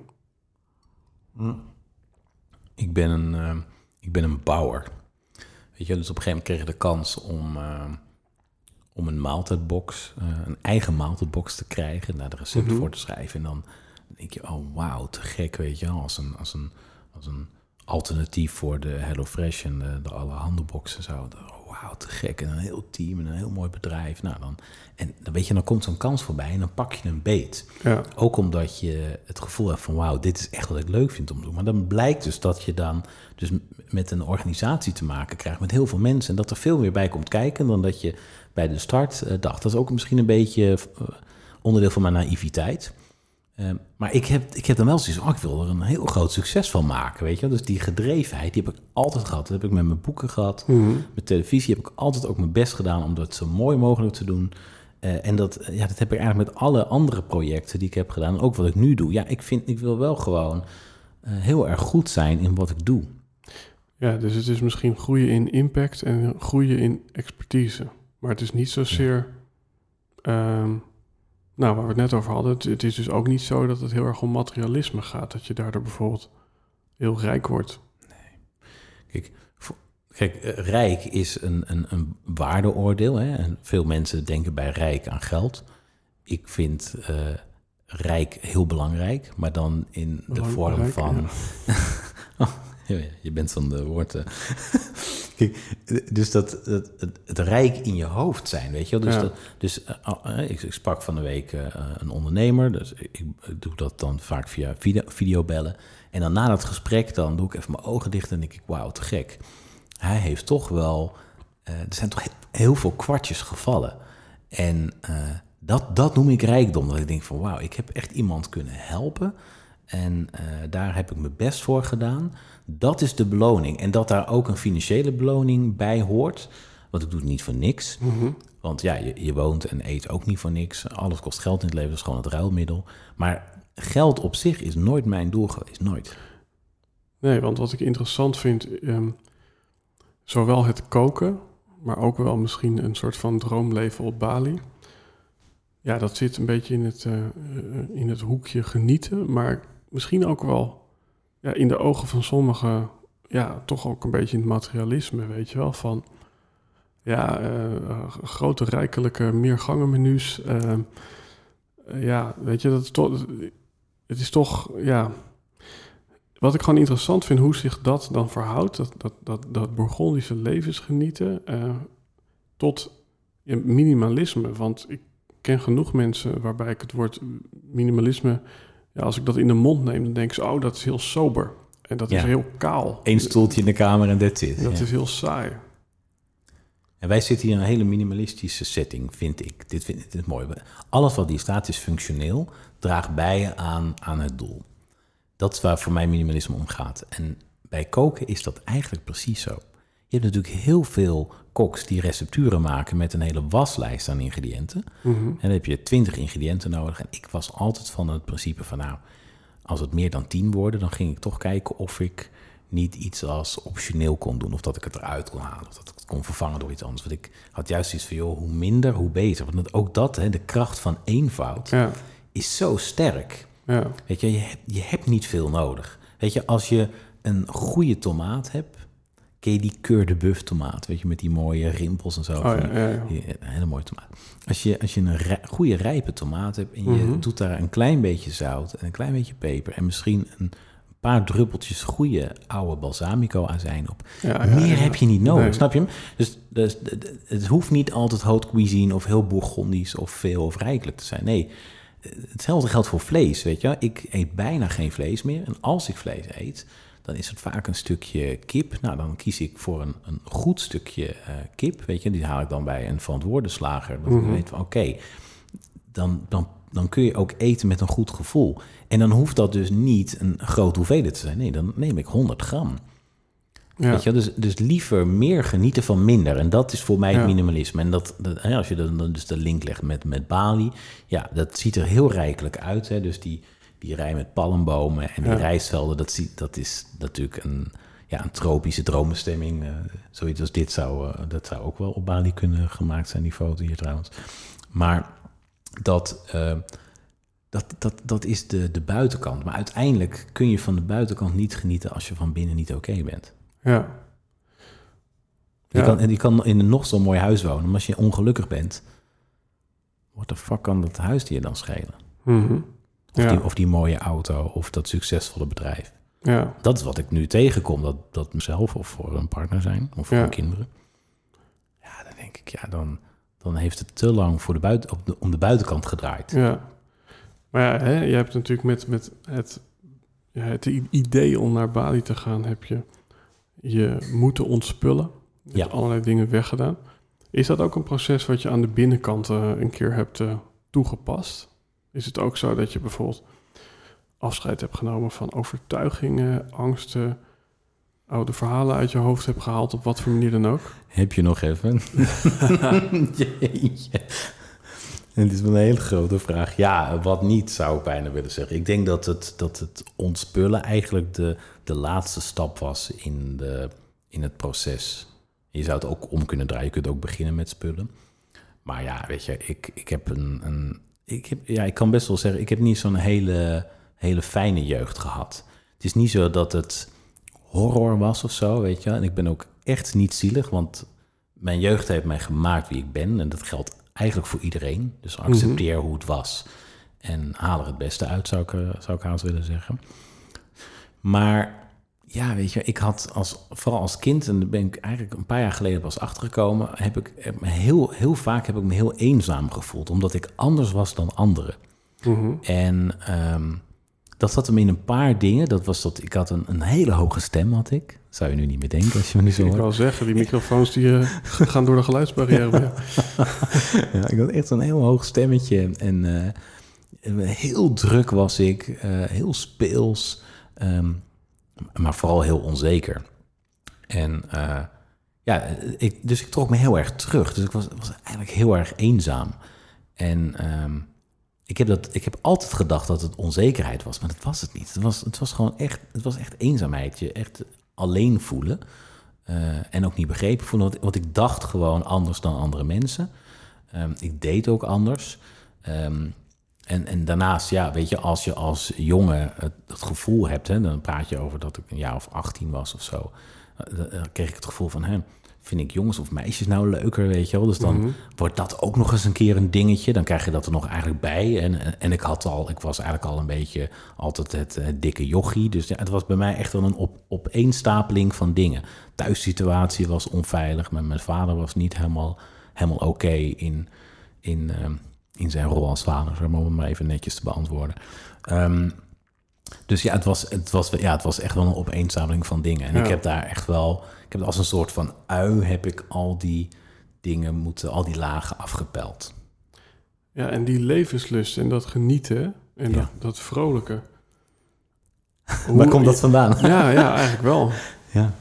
Ik ben een, eh, ik ben een bouwer. Weet je, dus op een gegeven moment kreeg ik de kans om, eh, om een maaltijdbox, eh, een eigen maaltijdbox te krijgen, daar de recepten
Mhm.
voor te schrijven. En dan denk je, oh wauw, te gek, weet je wel, als een, als een, als een alternatief voor de HelloFresh en de, de alle handelboxen zo. Oh, wauw, te gek. En een heel team en een heel mooi bedrijf. Nou, dan, en dan weet je, dan komt zo'n kans voorbij en dan pak je een beet.
Ja,
Ook omdat je het gevoel hebt van wauw, dit is echt wat ik leuk vind om te doen. Maar dan blijkt dus dat je dan dus met een organisatie te maken krijgt met heel veel mensen. En dat er veel meer bij komt kijken dan dat je bij de start eh, dacht. Dat is ook misschien een beetje eh, onderdeel van mijn naïviteit. Eh, maar ik heb, ik heb dan wel zoiets van, oh, ik wil er een heel groot succes van maken, weet je. Dus die gedrevenheid, die heb ik altijd gehad. Dat heb ik met mijn boeken gehad.
Mhm.
Met televisie heb ik altijd ook mijn best gedaan om dat zo mooi mogelijk te doen. Eh, en dat, ja, dat heb ik eigenlijk met alle andere projecten die ik heb gedaan. Ook wat ik nu doe. Ja, ik, vind, ik wil wel gewoon heel erg goed zijn in wat ik doe.
ja, dus het is misschien groeien in impact en groeien in expertise. Maar het is niet zozeer, ehm, nou, waar we het net over hadden, het, het is dus ook niet zo dat het heel erg om materialisme gaat. Dat je daardoor bijvoorbeeld heel rijk wordt.
Kijk, voor- kijk eh, rijk is een, een, een waardeoordeel. Hè? En veel mensen denken bij rijk aan geld. Ik vind eh, rijk heel belangrijk, maar dan in de vorm van... Ja, [LAUGHS] ja, je bent van de woorden. [LAUGHS] Kijk, dus dat, dat het, het rijk in je hoofd zijn, weet je wel? Dus,
Ja.
dat, dus eh, ah, eh, ik, ik sprak van de week eh, een ondernemer, dus ik, ik doe dat dan vaak via video, videobellen. En dan na dat gesprek, dan doe ik even mijn ogen dicht en denk ik, wauw, te gek. Hij heeft toch wel, eh, er zijn toch he- heel veel kwartjes gevallen. En, eh, Dat, dat noem ik rijkdom. Dat ik denk van wauw, ik heb echt iemand kunnen helpen. En eh, daar heb ik mijn best voor gedaan. Dat is de beloning. En dat daar ook een financiële beloning bij hoort. Want ik doe het niet voor niks.
Mhm.
Want ja, je, je woont en eet ook niet voor niks. Alles kost geld in het leven, dat is gewoon het ruilmiddel. Maar geld op zich is nooit mijn doel geweest, nooit.
Nee, want wat ik interessant vind, ehm, zowel het koken, maar ook wel misschien een soort van droomleven op Bali. Ja, dat zit een beetje in het, eh, eh, in het hoekje genieten, maar misschien ook wel ja, in de ogen van sommigen, ja, toch ook een beetje in het materialisme, weet je wel, van ja, eh, eh, grote rijkelijke meergangenmenu's. eh, ja, weet je, dat is toch, het is toch, ja, wat ik gewoon interessant vind, hoe zich dat dan verhoudt, dat, dat, dat, dat Bourgondische levensgenieten, tot minimalisme. Want ik ken genoeg mensen waarbij ik het woord minimalisme, ja, als ik dat in de mond neem, dan denk ik, oh, dat is heel sober. En dat is heel kaal.
Eén stoeltje in de kamer en that's it.
Dat
Ja.
is heel saai.
En wij zitten hier in een hele minimalistische setting, vind ik. Dit vind ik dit is mooi. Alles wat hier staat is functioneel, draagt bij aan, aan het doel. Dat is waar voor mij minimalisme om gaat. En bij koken is dat eigenlijk precies zo. Je hebt natuurlijk heel veel koks die recepturen maken met een hele waslijst aan ingrediënten.
Mhm.
En dan heb je 20 ingrediënten nodig. En ik was altijd van het principe van nou, als het meer dan 10 worden, dan ging ik toch kijken of ik niet iets als optioneel kon doen. Of dat ik het eruit kon halen. Of dat ik het kon vervangen door iets anders. Want ik had juist iets van joh, hoe minder, hoe beter. Want ook dat, hè, de kracht van eenvoud,
Ja,
is zo sterk.
ja,
Weet je, je hebt, je hebt niet veel nodig. Weet je, als je een goede tomaat hebt, ken je die keur de buff tomaat, weet je, met die mooie rimpels en zo.
Oh, ja, ja, ja.
die- een hele mooie tomaat. Als je, als je een goede rijpe tomaat hebt en je
Mhm.
doet daar een klein beetje zout en een klein beetje peper en misschien een paar druppeltjes goede oude balsamico azijn op. Meer heb je niet nodig,
Nee.
snap je hem? Dus, dus het hoeft niet altijd haute cuisine of heel bourgondisch of veel of rijkelijk te zijn. Nee, hetzelfde geldt voor vlees, weet je. Ik eet bijna geen vlees meer. En als ik vlees eet, dan is het vaak een stukje kip. Nou, dan kies ik voor een, een goed stukje eh, kip, weet je. Die haal ik dan bij een verantwoorde slager. Dat ik
Mhm.
weet van, oké, dan, dan, dan kun je ook eten met een goed gevoel. En dan hoeft dat dus niet een grote hoeveelheid te zijn. Nee, dan neem ik 100 gram.
Ja.
Weet je, dus, dus liever meer genieten van minder. En dat is voor mij het
Ja.
minimalisme. En dat, als je dan dan dus de link legt met, met Bali, ja, dat ziet er heel rijkelijk uit. Hè? Dus die, die rij met palmbomen en die
Ja.
rijstvelden, dat, dat is natuurlijk een, ja, een tropische dromenstemming. eh zoiets als dit zou, eh, dat zou ook wel op Bali kunnen gemaakt zijn, die foto hier trouwens. Maar dat, eh, dat, dat, dat is de, de buitenkant. Maar uiteindelijk kun je van de buitenkant niet genieten als je van binnen niet oké bent.
ja.
Je,
Ja.
kan, en je kan in een nog zo mooi huis wonen, maar als je ongelukkig bent, what the fuck kan dat huis je dan schelen?
Mhm.
Of,
Ja.
die, of die mooie auto, of dat succesvolle bedrijf.
ja.
Dat is wat ik nu tegenkom, dat, dat mezelf of voor een partner zijn, of voor
Ja.
kinderen. Ja, dan denk ik, ja, dan, dan heeft het te lang voor de buiten, op de, om de buitenkant gedraaid.
Ja. Maar ja, hè, je hebt natuurlijk met, met het, ja, het idee om naar Bali te gaan, heb je je moeten ontspullen. Je
Ja.
hebt allerlei dingen weggedaan. Is dat ook een proces wat je aan de binnenkant eh, een keer hebt eh, toegepast? Is het ook zo dat je bijvoorbeeld afscheid hebt genomen van overtuigingen, angsten, oude verhalen uit je hoofd hebt gehaald, op wat voor manier dan ook?
Heb je nog even? [LAUGHS] Jeetje. Het is wel een hele grote vraag. Ja, wat niet, zou ik bijna willen zeggen. Ik denk dat het, dat het ontspullen eigenlijk de, de laatste stap was in, de, in het proces. Je zou het ook om kunnen draaien. Je kunt ook beginnen met spullen. Maar ja, weet je, ik, ik heb een... een ik, heb, ja, ik kan best wel zeggen, ik heb niet zo'n hele, hele fijne jeugd gehad. Het is niet zo dat het horror was of zo, weet je. En ik ben ook echt niet zielig, want mijn jeugd heeft mij gemaakt wie ik ben. En dat geldt eigenlijk voor iedereen. Dus accepteer hoe het was. En haal er het beste uit, zou ik, eh, zou ik haast willen zeggen. Maar ja, weet je, ik had als, vooral als kind, en daar ben ik eigenlijk een paar jaar geleden pas achtergekomen, heb ik heb me heel, heel vaak heb ik me heel eenzaam gevoeld, omdat ik anders was dan anderen.
Mhm.
En ehm, dat zat hem in een paar dingen. Dat was dat ik had een, een hele hoge stem, had ik. Zou je nu niet meer denken als je me nu zo
Ik
hoort.
wil zeggen, die microfoons die, eh, [LAUGHS] gaan door de geluidsbarrière. jou. [LAUGHS]
Ja, ik had echt zo'n heel hoog stemmetje. En eh, heel druk was ik, eh, heel speels, ehm, maar vooral heel onzeker. En eh, ja, ik, dus ik trok me heel erg terug. Dus ik was, was eigenlijk heel erg eenzaam. En ehm, ik, heb dat, ik heb altijd gedacht dat het onzekerheid was, maar dat was het niet. Het was, het was gewoon echt, het was echt eenzaamheid. Je echt alleen voelen. eh, en ook niet begrepen voelen. Want, ik dacht gewoon anders dan andere mensen. Ehm, ik deed ook anders. Ehm, en, en daarnaast, ja, weet je, als je als jongen het, het gevoel hebt, hè, dan praat je over dat ik een jaar of 18 was of zo. eh, Dan kreeg ik het gevoel van, hè, vind ik jongens of meisjes nou leuker, weet je wel? Dus dan
Mhm.
wordt dat ook nog eens een keer een dingetje. Dan krijg je dat er nog eigenlijk bij. En, en, en ik had al, ik was eigenlijk al een beetje altijd het eh, dikke jochie. Dus ja, het was bij mij echt wel een op, opeenstapeling van dingen. Thuissituatie was onveilig. Mijn, mijn vader was niet helemaal, helemaal oké in, in, ehm, in zijn rol als vader. zeg maar, Om het maar even netjes te beantwoorden. Ehm, dus ja het, was, het, was, ja, het was echt wel een opeenstapeling van dingen. En
Ja.
ik heb daar echt wel, ik heb als een soort van ui, heb ik al die dingen moeten, al die lagen afgepeld.
Ja, en die levenslust en dat genieten en
Ja.
dat, dat vrolijke. [LAUGHS]
Waar komt dat vandaan?
Ja, ja, eigenlijk wel. [LAUGHS]
Ja.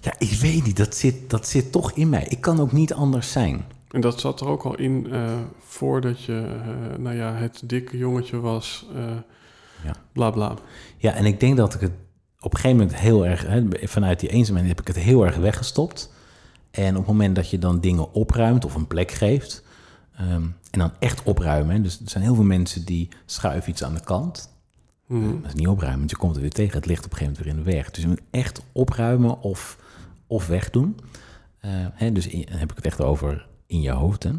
ja, ik weet niet, dat zit, dat zit toch in mij. Ik kan ook niet anders zijn.
En dat zat er ook al in eh, voordat je, eh, nou ja, het dikke jongetje was. eh
Ja.
Bla bla.
Ja, en ik denk dat ik het op een gegeven moment heel erg, hè, vanuit die eenzaamheid heb ik het heel erg weggestopt. En op het moment dat je dan dingen opruimt of een plek geeft, ehm, en dan echt opruimen. hè, Dus er zijn heel veel mensen die schuiven iets aan de kant.
Mhm.
Dat is niet opruimen, want je komt er weer tegen. Het ligt op een gegeven moment weer in de weg. Dus je moet echt opruimen of, of wegdoen. Hè, dus in- dan heb ik het echt over in je hoofd. Hè.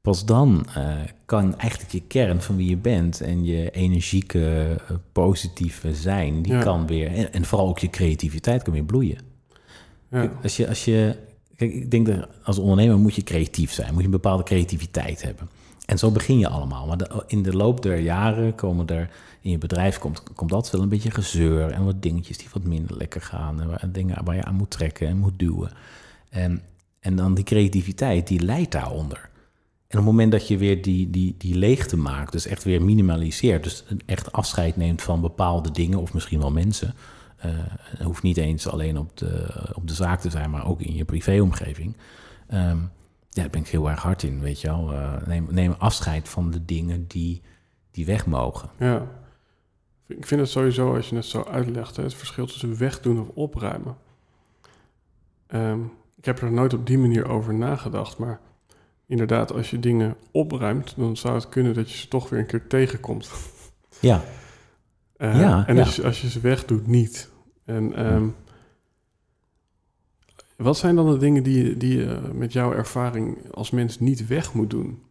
Pas dan eh, kan eigenlijk je kern van wie je bent en je energieke, eh, positieve zijn, die
Ja.
kan weer, en, en vooral ook je creativiteit kan weer bloeien.
Ja.
Kijk, als je, als je, kijk, ik denk dat als ondernemer moet je creatief zijn, moet je een bepaalde creativiteit hebben. En zo begin je allemaal. Maar de- in de loop der jaren komen er in je bedrijf komt, komt altijd wel een beetje gezeur en wat dingetjes die wat minder lekker gaan. En waar, dingen waar je aan moet trekken en moet duwen. En, en dan die creativiteit, die leidt daaronder. En op het moment dat je weer die, die, die leegte maakt, dus echt weer minimaliseert, dus echt afscheid neemt van bepaalde dingen of misschien wel mensen. het hoeft niet eens alleen op de, op de zaak te zijn, maar ook in je privéomgeving. Ehm ja, daar ben ik heel erg hard in, weet je wel. Eh, neem, afscheid van de dingen die, die weg mogen.
Ja. Ik vind het sowieso, als je het zo uitlegt, het verschil tussen wegdoen of opruimen. Ik heb er nooit op die manier over nagedacht, maar inderdaad, als je dingen opruimt, dan zou het kunnen dat je ze toch weer een keer tegenkomt.
Ja, [LAUGHS]
Eh,
Ja,
en
ja.
Als, je, als je ze wegdoet, niet. En ehm, wat zijn dan de dingen die, je- die je met jouw ervaring als mens niet weg moet doen?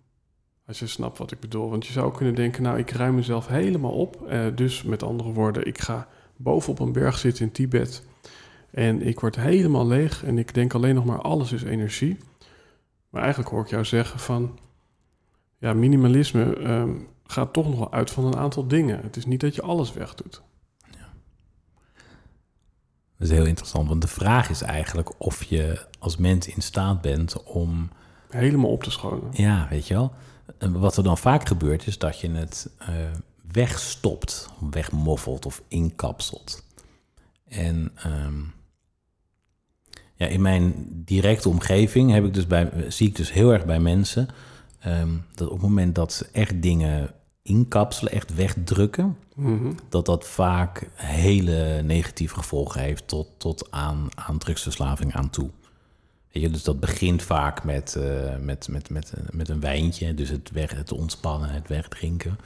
Als je snapt wat ik bedoel. Want je zou kunnen denken, nou, ik ruim mezelf helemaal op. Eh, dus met andere woorden, ik ga boven op een berg zitten in Tibet. En ik word helemaal leeg en ik denk alleen nog maar alles is energie. Maar eigenlijk hoor ik jou zeggen van... Ja, minimalisme ehm, gaat toch nog wel uit van een aantal dingen. Het is niet dat je alles wegdoet.
dat is heel interessant. Want de vraag is eigenlijk of je als mens in staat bent om
Helemaal op te schonen.
Ja, weet je wel. En wat er dan vaak gebeurt is dat je het eh, wegstopt, wegmoffelt of inkapselt. En ehm, ja, in mijn directe omgeving heb ik dus bij, zie ik dus heel erg bij mensen ehm, dat op het moment dat ze echt dingen inkapselen, echt wegdrukken,
Mhm.
dat dat vaak hele negatieve gevolgen heeft tot, tot aan, aan drugsverslaving aan toe. Weet je, dus dat begint vaak met, eh, met, met, met, met een wijntje, dus het, weg, het ontspannen, het wegdrinken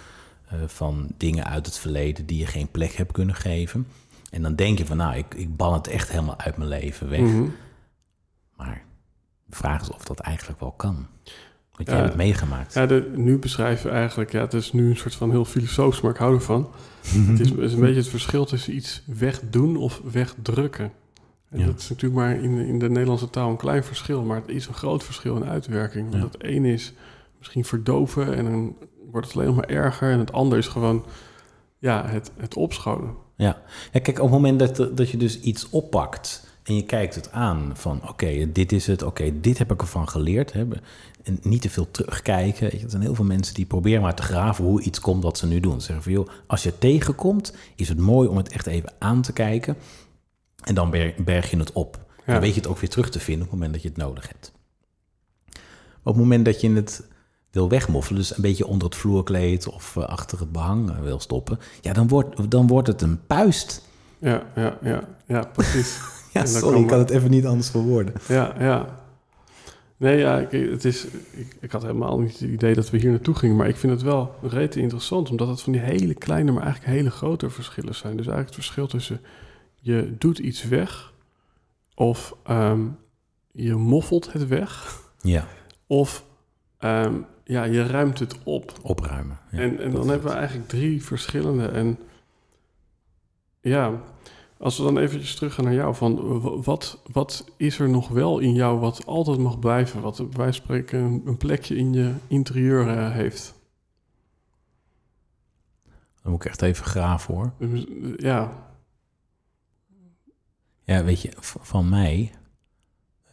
eh, van dingen uit het verleden die je geen plek hebt kunnen geven. En dan denk je van, nou, ik, ik ban het echt helemaal uit mijn leven weg.
Mhm.
Maar de vraag is of dat eigenlijk wel kan. Want
Ja.
jij hebt het meegemaakt.
Ja, de, nu beschrijf je eigenlijk, ja, het is nu een soort van heel filosofisch, maar ik hou ervan. [LAUGHS] Het is, is een beetje het verschil tussen iets wegdoen of wegdrukken. En
Ja.
Dat is natuurlijk maar in, in de Nederlandse taal een klein verschil, maar het is een groot verschil in uitwerking. Want het een is misschien verdoven en dan wordt het alleen nog maar erger. En het ander is gewoon, ja, het, het opschonen.
Ja. ja, kijk, op het moment dat, dat je dus iets oppakt en je kijkt het aan van oké, dit is het, oké, dit heb ik ervan geleerd. Hè. En niet te veel terugkijken. Er zijn heel veel mensen die proberen maar te graven hoe iets komt wat ze nu doen. Ze zeggen van joh, als je tegenkomt, is het mooi om het echt even aan te kijken. En dan berg je het op. Dan weet je het ook weer terug te vinden op het moment dat je het nodig hebt. op het moment dat je het wil wegmoffelen, dus een beetje onder het vloerkleed of eh, achter het behang eh, wil stoppen, ja, dan wordt, dan wordt het een puist.
Ja, ja, ja, ja precies. [LAUGHS]
ja, sorry, ik kan het even niet anders verwoorden.
Ja, ja. Nee, ja, ik, het is, ik, ik, had helemaal niet het idee dat we hier naartoe gingen, maar ik vind het wel rete interessant, omdat het van die hele kleine, maar eigenlijk hele grote verschillen zijn. Dus eigenlijk het verschil tussen je doet iets weg of ehm, je moffelt het weg.
Ja.
Of ehm, ja, je ruimt het op.
Opruimen.
Ja, en en dan hebben we eigenlijk drie verschillende. En ja, als we dan eventjes teruggaan naar jou, van wat, wat is er nog wel in jou wat altijd mag blijven, wat wij spreken een, plekje in je interieur uh, heeft?
Dan moet ik echt even graven hoor.
Dus, ja.
Ja, weet je, van mij,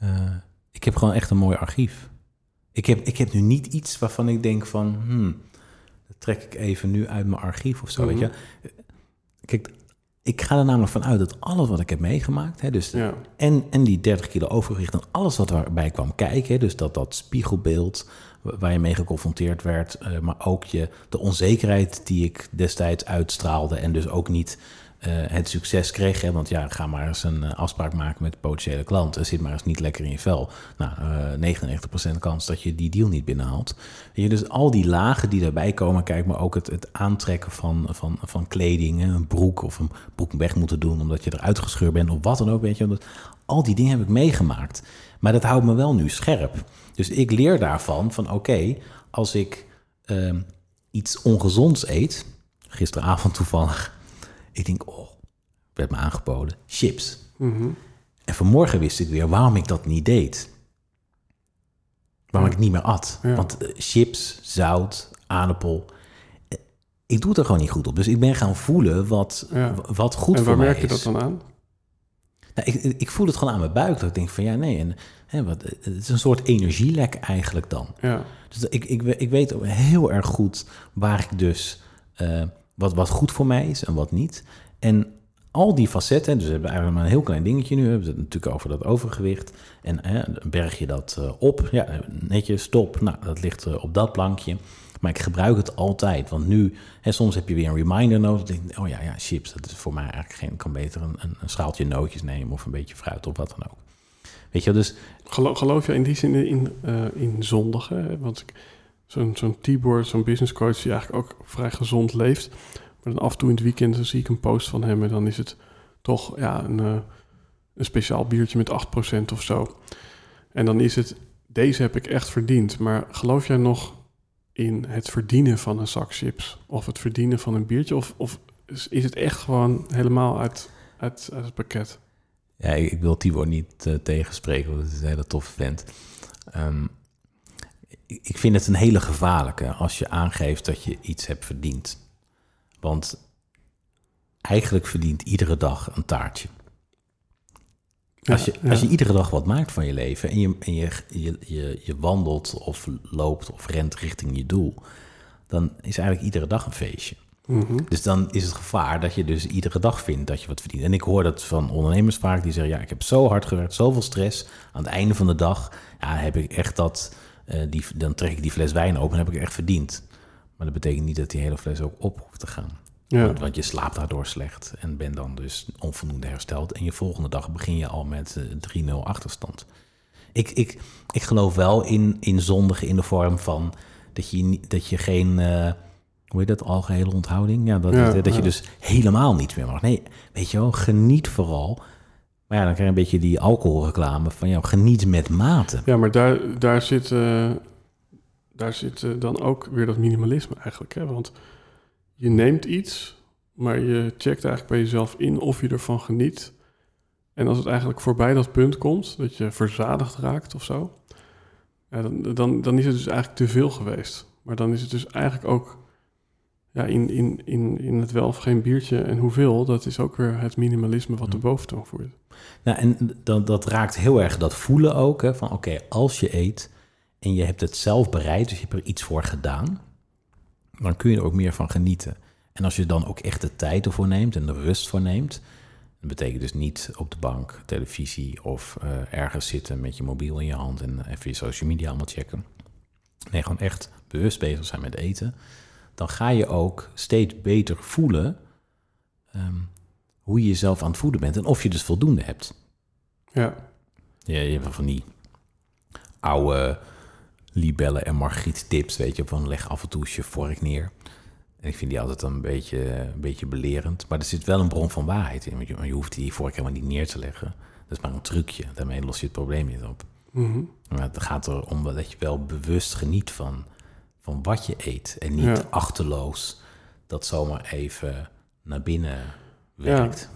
uh, ik heb gewoon echt een mooi archief. Ik heb, ik heb nu niet iets waarvan ik denk van, hmm, dat trek ik even nu uit mijn archief of zo, weet je. Mhm. Kijk, ik ga er namelijk vanuit dat alles wat ik heb meegemaakt, hè, dus en, en die 30 kilo overgewicht en alles wat erbij kwam kijken, hè, dus dat, dat spiegelbeeld waar je mee geconfronteerd werd, uh, maar ook je, de onzekerheid die ik destijds uitstraalde en dus ook niet het succes kreeg. Hè, want ja, ga maar eens een uh, afspraak maken met potentiële klanten. Zit maar eens niet lekker in je vel. Nou, uh, 99% kans dat je die deal niet binnenhaalt. Je, dus al die lagen die daarbij komen, kijk maar ook het, het aantrekken van, van, van kleding, een broek of een broek weg moeten doen omdat je eruit gescheurd bent of wat dan ook. Weet je, omdat, al die dingen heb ik meegemaakt. Maar dat houdt me wel nu scherp. Dus ik leer daarvan van oké, als ik ehm, iets ongezonds eet, gisteravond toevallig ik denk, oh, werd me aangeboden, chips.
Mhm.
En vanmorgen wist ik weer waarom ik dat niet deed. Waarom ik niet meer at. Want uh, chips, zout, aardappel, eh, ik doe het er gewoon niet goed op. Dus ik ben gaan voelen wat, wat goed voor mij is. En waar merk
je dat dan aan?
Nou, ik, ik, voel het gewoon aan mijn buik. Dat ik denk van ja, nee. En, hè, wat, het is een soort energielek eigenlijk dan.
Ja.
Dus ik, ik, ik weet heel erg goed waar ik dus... Uh, wat, wat goed voor mij is en wat niet. En al die facetten, dus we hebben eigenlijk maar een heel klein dingetje nu. We hebben het natuurlijk over dat overgewicht. En hè, berg je dat uh, op, ja, netjes, stop. Nou, dat ligt uh, op dat plankje. Maar ik gebruik het altijd. Want nu, hè, soms heb je weer een reminder nodig. Oh ja, ja, chips, dat is voor mij eigenlijk geen... Ik kan beter een, een, schaaltje nootjes nemen of een beetje fruit of wat dan ook. Weet je, dus...
Geloof, geloof je in die zin in, uh, in zondigen? Want zo'n zo'n Tibor, zo'n business coach die eigenlijk ook vrij gezond leeft. Maar dan af en toe in het weekend dan zie ik een post van hem en dan is het toch ja, een, uh, een speciaal biertje met 8% of zo. En dan is het, deze heb ik echt verdiend. Maar geloof jij nog in het verdienen van een zak chips of het verdienen van een biertje? Of, of is het echt gewoon helemaal uit, uit, uit het pakket?
Ja, ik, wil Tibor niet uh, tegenspreken, want het is een hele toffe vent. Um, ik vind het een hele gevaarlijke als je aangeeft dat je iets hebt verdiend. Want eigenlijk verdient iedere dag een taartje. Als je, als je iedere dag wat maakt van je leven en, je, en je, je, je, je wandelt of loopt of rent richting je doel, dan is eigenlijk iedere dag een feestje.
Mhm.
Dus dan is het gevaar dat je dus iedere dag vindt dat je wat verdient. En ik hoor dat van ondernemers vaak die zeggen: Ja, ik heb zo hard gewerkt, zoveel stress. Aan het einde van de dag ja, heb ik echt dat uh, die, dan trek ik die fles wijn open en heb ik echt verdiend. Maar dat betekent niet dat die hele fles ook op hoeft te gaan.
Ja.
Want, want, je slaapt daardoor slecht en ben dan dus onvoldoende hersteld. En je volgende dag begin je al met uh, 3-0 achterstand. Ik, ik, ik geloof wel in, in zondigen in de vorm van dat je, dat je geen... Uh, hoe heet dat? Algehele onthouding? Ja, dat, ja, dat, dat je dus helemaal niets meer mag. Nee, weet je wel, geniet vooral maar ja, dan krijg je een beetje die alcoholreclame van jou, geniet met mate.
Ja, maar daar, daar zit, uh, daar zit uh, dan ook weer dat minimalisme eigenlijk. Hè? Want je neemt iets, maar je checkt eigenlijk bij jezelf in of je ervan geniet. En als het eigenlijk voorbij dat punt komt, dat je verzadigd raakt of zo, ja, dan, dan, dan is het dus eigenlijk te veel geweest. Maar dan is het dus eigenlijk ook ja, in, in, in, in het wel of geen biertje en hoeveel, dat is ook weer het minimalisme wat de boventoon voert.
Nou, en dat, dat raakt heel erg dat voelen ook. Hè, van oké, als je eet en je hebt het zelf bereid, dus je hebt er iets voor gedaan, dan kun je er ook meer van genieten. En als je dan ook echt de tijd ervoor neemt en de rust voor neemt, dat betekent dus niet op de bank, televisie of eh, ergens zitten met je mobiel in je hand en even je social media allemaal checken. Nee, gewoon echt bewust bezig zijn met eten. Dan ga je ook steeds beter voelen ehm, hoe je jezelf aan het voeden bent en of je dus voldoende hebt.
Ja,
Ja, je hebt van die oude libellen en margriet tips, weet je, van leg af en toe eens je vork neer. En ik vind die altijd een beetje, een beetje belerend. Maar er zit wel een bron van waarheid in. Want je, je hoeft die vork helemaal niet neer te leggen. Dat is maar een trucje. Daarmee los je het probleem niet op.
Mhm.
Maar het gaat erom dat je wel bewust geniet van, van wat je eet. En niet
Ja.
achterloos dat zomaar even naar binnen werkt.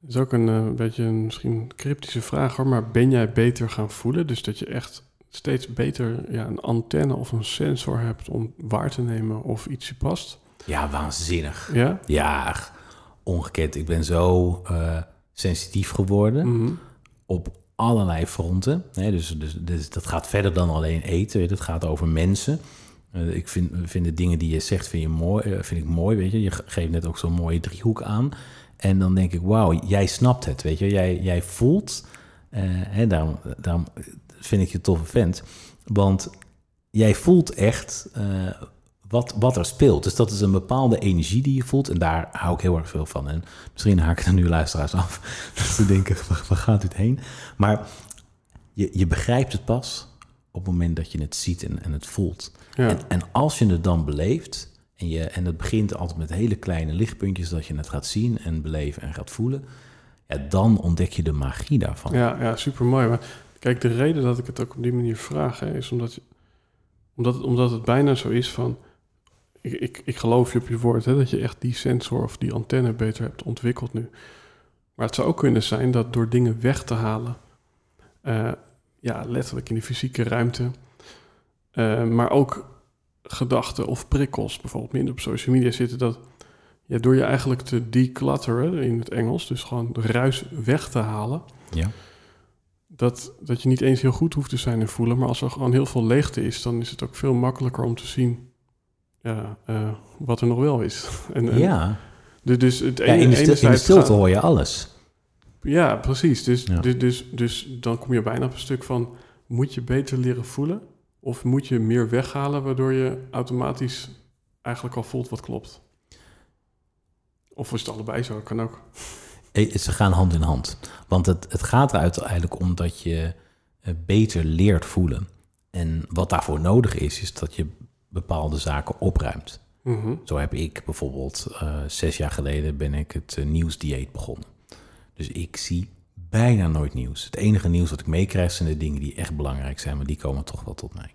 Dat is ook een eh, beetje een misschien cryptische vraag hoor, maar ben jij beter gaan voelen? Dus dat je echt steeds beter ja, een antenne of een sensor hebt om waar te nemen of iets je past.
Ja, waanzinnig.
Ja?
Ja, ongekend. Ik ben zo eh, sensitief geworden
Mhm.
op allerlei fronten. Nee, dus, dus, dus dat gaat verder dan alleen eten. Het gaat over mensen. Eh, ik vind, vind de dingen die je zegt vind, je mooi, eh, vind ik mooi. Weet je. je ge- geeft net ook zo'n mooie driehoek aan. En dan denk ik, wauw, jij snapt het. Weet je. Jij, jij voelt. eh, hè, daarom, daarom vind ik je toffe vent. Want jij voelt echt wat, wat er speelt. Dus dat is een bepaalde energie die je voelt. En daar hou ik heel erg veel van. En misschien haken er nu luisteraars af. [LAUGHS] Dat ze denken, waar, gaat dit heen? Maar je, je begrijpt het pas op het moment dat je het ziet en, en het voelt.
Ja.
En, en als je het dan beleeft... En, je, en het begint altijd met hele kleine lichtpuntjes... dat je het gaat zien en beleven en gaat voelen... Ja, dan ontdek je de magie daarvan.
Ja, ja super mooi. Maar kijk, de reden dat ik het ook op die manier vraag, hè, is omdat, je, omdat, omdat het bijna zo is van. Ik, ik, ik geloof je op je woord, hè, dat je echt die sensor of die antenne beter hebt ontwikkeld nu. Maar het zou ook kunnen zijn dat door dingen weg te halen, eh, ja, letterlijk in de fysieke ruimte, eh, maar ook gedachten of prikkels, bijvoorbeeld minder op social media zitten, dat ja, door je eigenlijk te declutteren in het Engels, dus gewoon de ruis weg te halen,
Ja.
dat, dat je niet eens heel goed hoeft te zijn en voelen, maar als er gewoon heel veel leegte is, dan is het ook veel makkelijker om te zien ja, eh, wat er nog wel is. [LAUGHS] en,
ja.
de- dus het
ja
ene,
in, de in stilte
gaat-
hoor je alles.
ja, precies. Dus,
Ja.
Dus, dus, dus dan kom je bijna op een stuk van, moet je beter leren voelen? Of moet je meer weghalen, waardoor je automatisch eigenlijk al voelt wat klopt? Of is het allebei zo? Kan ook.
Eh, Ze gaan hand in hand. Want het, het gaat er uiteindelijk om dat je eh, beter leert voelen. En wat daarvoor nodig is, is dat je bepaalde zaken opruimt.
Mhm.
Zo heb ik bijvoorbeeld eh, zes jaar geleden ben ik het eh, nieuwsdieet begonnen. Dus ik zie bijna nooit nieuws. Het enige nieuws wat ik meekrijg zijn de dingen die echt belangrijk zijn, maar die komen toch wel tot mij.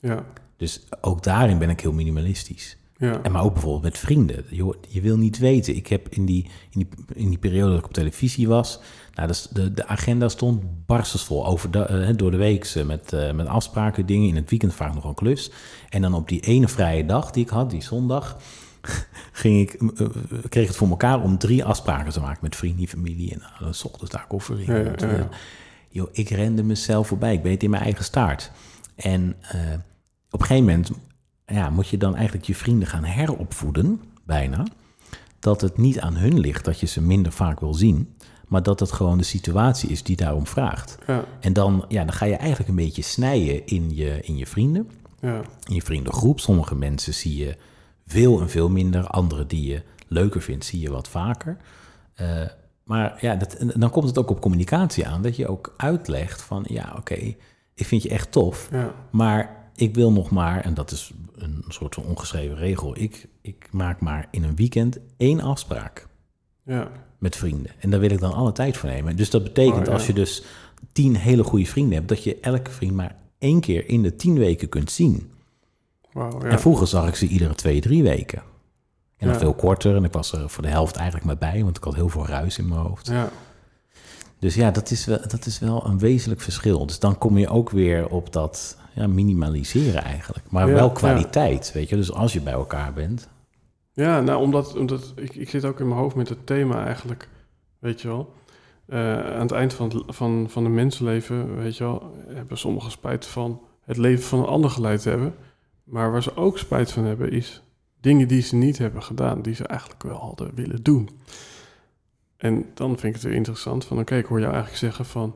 Ja,
Dus ook daarin ben ik heel minimalistisch.
ja.
En maar ook bijvoorbeeld met vrienden. Je, je wil niet weten. Ik heb in die, in die, in die periode dat ik op televisie was... Nou, dus de, de agenda stond barstensvol over de, eh, door de week met, eh, met afspraken, dingen. In het weekend vaak nog een klus. En dan op die ene vrije dag die ik had, die zondag... [LAUGHS] Ging ik, eh, eh, kreeg het voor elkaar om drie afspraken te maken met vrienden, familie. En s ochtends daar koffie.
Ja, ja, ja, ja.
Joh, ik rende mezelf voorbij. Ik weet in mijn eigen staart. En eh, op een gegeven moment ja, moet je dan eigenlijk je vrienden gaan heropvoeden, bijna. Dat het niet aan hun ligt dat je ze minder vaak wil zien, maar dat het gewoon de situatie is die daarom vraagt.
ja,
En dan, ja, dan ga je eigenlijk een beetje snijden in je, in je vrienden,
ja,
in je vriendengroep. Sommige mensen zie je veel en veel minder, andere die je leuker vindt, zie je wat vaker. Eh, maar ja, dat, dan komt het ook op communicatie aan, dat je ook uitlegt van, ja, oké, ik vind je echt tof,
ja,
maar ik wil nog maar, en dat is een soort van ongeschreven regel, ik, ik maak maar in een weekend één afspraak
ja,
met vrienden. En daar wil ik dan alle tijd voor nemen. Dus dat betekent
Oh, ja.
als je dus tien hele goede vrienden hebt, dat je elke vriend maar één keer in de tien weken kunt zien.
wauw, ja.
En vroeger zag ik ze iedere twee, drie weken. En dan
Ja.
veel korter. En ik was er voor de helft eigenlijk maar bij, want ik had heel veel ruis in mijn hoofd.
Ja,
Dus ja, dat is, wel, dat is wel een wezenlijk verschil. Dus dan kom je ook weer op dat, ja, minimaliseren eigenlijk. Maar wel kwaliteit, weet je. Dus als je bij elkaar bent.
Ja, nou, omdat, omdat ik, ik zit ook in mijn hoofd met het thema eigenlijk, weet je wel. Eh, aan het eind van, het, van, van een mensenleven, weet je wel, hebben sommigen spijt van het leven van een ander geleid te hebben. Maar waar ze ook spijt van hebben, is dingen die ze niet hebben gedaan, die ze eigenlijk wel hadden willen doen. En dan vind ik het weer interessant van, oké, ik hoor jou eigenlijk zeggen van,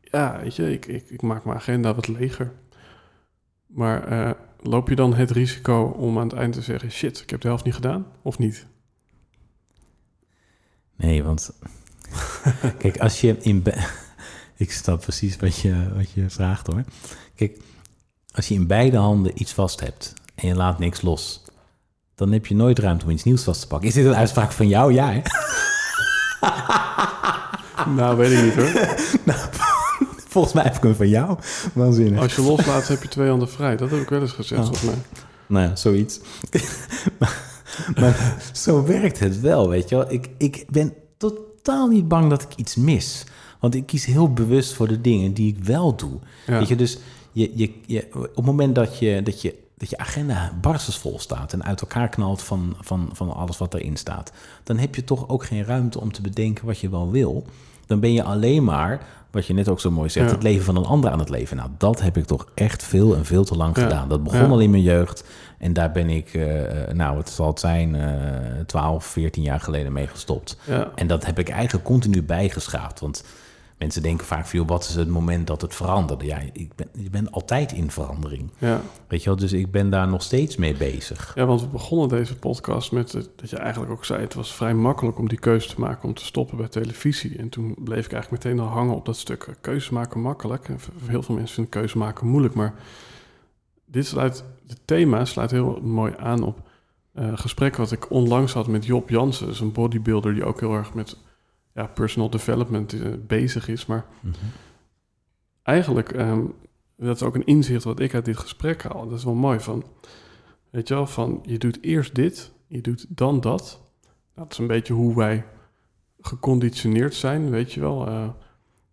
ja, weet je, ik, ik, ik maak mijn agenda wat leger. Maar eh, loop je dan het risico om aan het eind te zeggen: shit, ik heb de helft niet gedaan? Of niet?
Nee, want [LAUGHS] kijk, als je in [LAUGHS] ik snap precies wat je, wat je vraagt hoor. Kijk, als je in beide handen iets vast hebt en je laat niks los, dan heb je nooit ruimte om iets nieuws vast te pakken. Is dit een uitspraak van jou? Ja, hè?
nou, weet ik niet hoor. [LAUGHS]
Volgens mij heb ik hem van jou. Waanzinnig.
Als je loslaat, heb je twee handen vrij. Dat heb ik wel eens gezegd,
Oh.
volgens mij.
Nou ja, zoiets. [LAUGHS] maar, maar zo werkt het wel, weet je wel. Ik, ik ben totaal niet bang dat ik iets mis. Want ik kies heel bewust voor de dingen die ik wel doe.
Ja.
Weet je, dus je, je, je, op het moment dat je, dat je, dat je agenda barstensvol staat... en uit elkaar knalt van, van, van alles wat erin staat... dan heb je toch ook geen ruimte om te bedenken wat je wel wil. Dan ben je alleen maar, wat je net ook zo mooi zegt...
Ja.
het leven van een ander aan het leven. Nou, dat heb ik toch echt veel en veel te lang
Ja.
gedaan. Dat begon
Ja.
al in mijn jeugd... En daar ben ik, eh, nou, het zal het zijn, eh 12, 14 jaar geleden mee gestopt. En dat heb ik eigenlijk continu bijgeschaapt. Want mensen denken vaak joh, wat is het moment dat het veranderde? Ja, ik ben, ik ben altijd in verandering.
Ja.
Weet je wel, dus ik ben daar nog steeds mee bezig.
ja, want we begonnen deze podcast met dat je eigenlijk ook zei... het was vrij makkelijk om die keuze te maken om te stoppen bij televisie. En toen bleef ik eigenlijk meteen al hangen op dat stuk eh, keuze maken makkelijk. En heel veel mensen vinden keuze maken moeilijk, maar... Dit sluit, het thema sluit heel mooi aan op een gesprek wat ik onlangs had met Job Jansen. Een bodybuilder die ook heel erg met ja, personal development eh, bezig is. Maar eigenlijk, ehm, dat is ook een inzicht wat ik uit dit gesprek haal. Dat is wel mooi van, weet je wel, van je doet eerst dit, je doet dan dat. Dat is een beetje hoe wij geconditioneerd zijn, weet je wel. eh,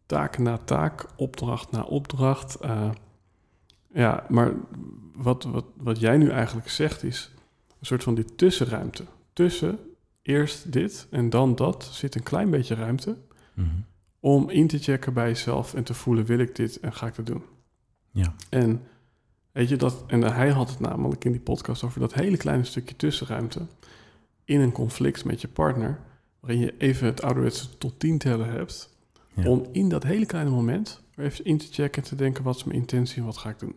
taak na taak, opdracht na opdracht. eh, ja, maar wat, wat, wat jij nu eigenlijk zegt is een soort van die tussenruimte. Tussen eerst dit en dan dat zit een klein beetje ruimte
Mhm.
om in te checken bij jezelf en te voelen: wil ik dit en ga ik dat doen?
Ja.
En weet je dat, en hij had het namelijk in die podcast over dat hele kleine stukje tussenruimte in een conflict met je partner, waarin je even het ouderwetse tot tien tellen hebt,
Ja.
om in dat hele kleine moment even in te checken en te denken: wat is mijn intentie en wat ga ik doen?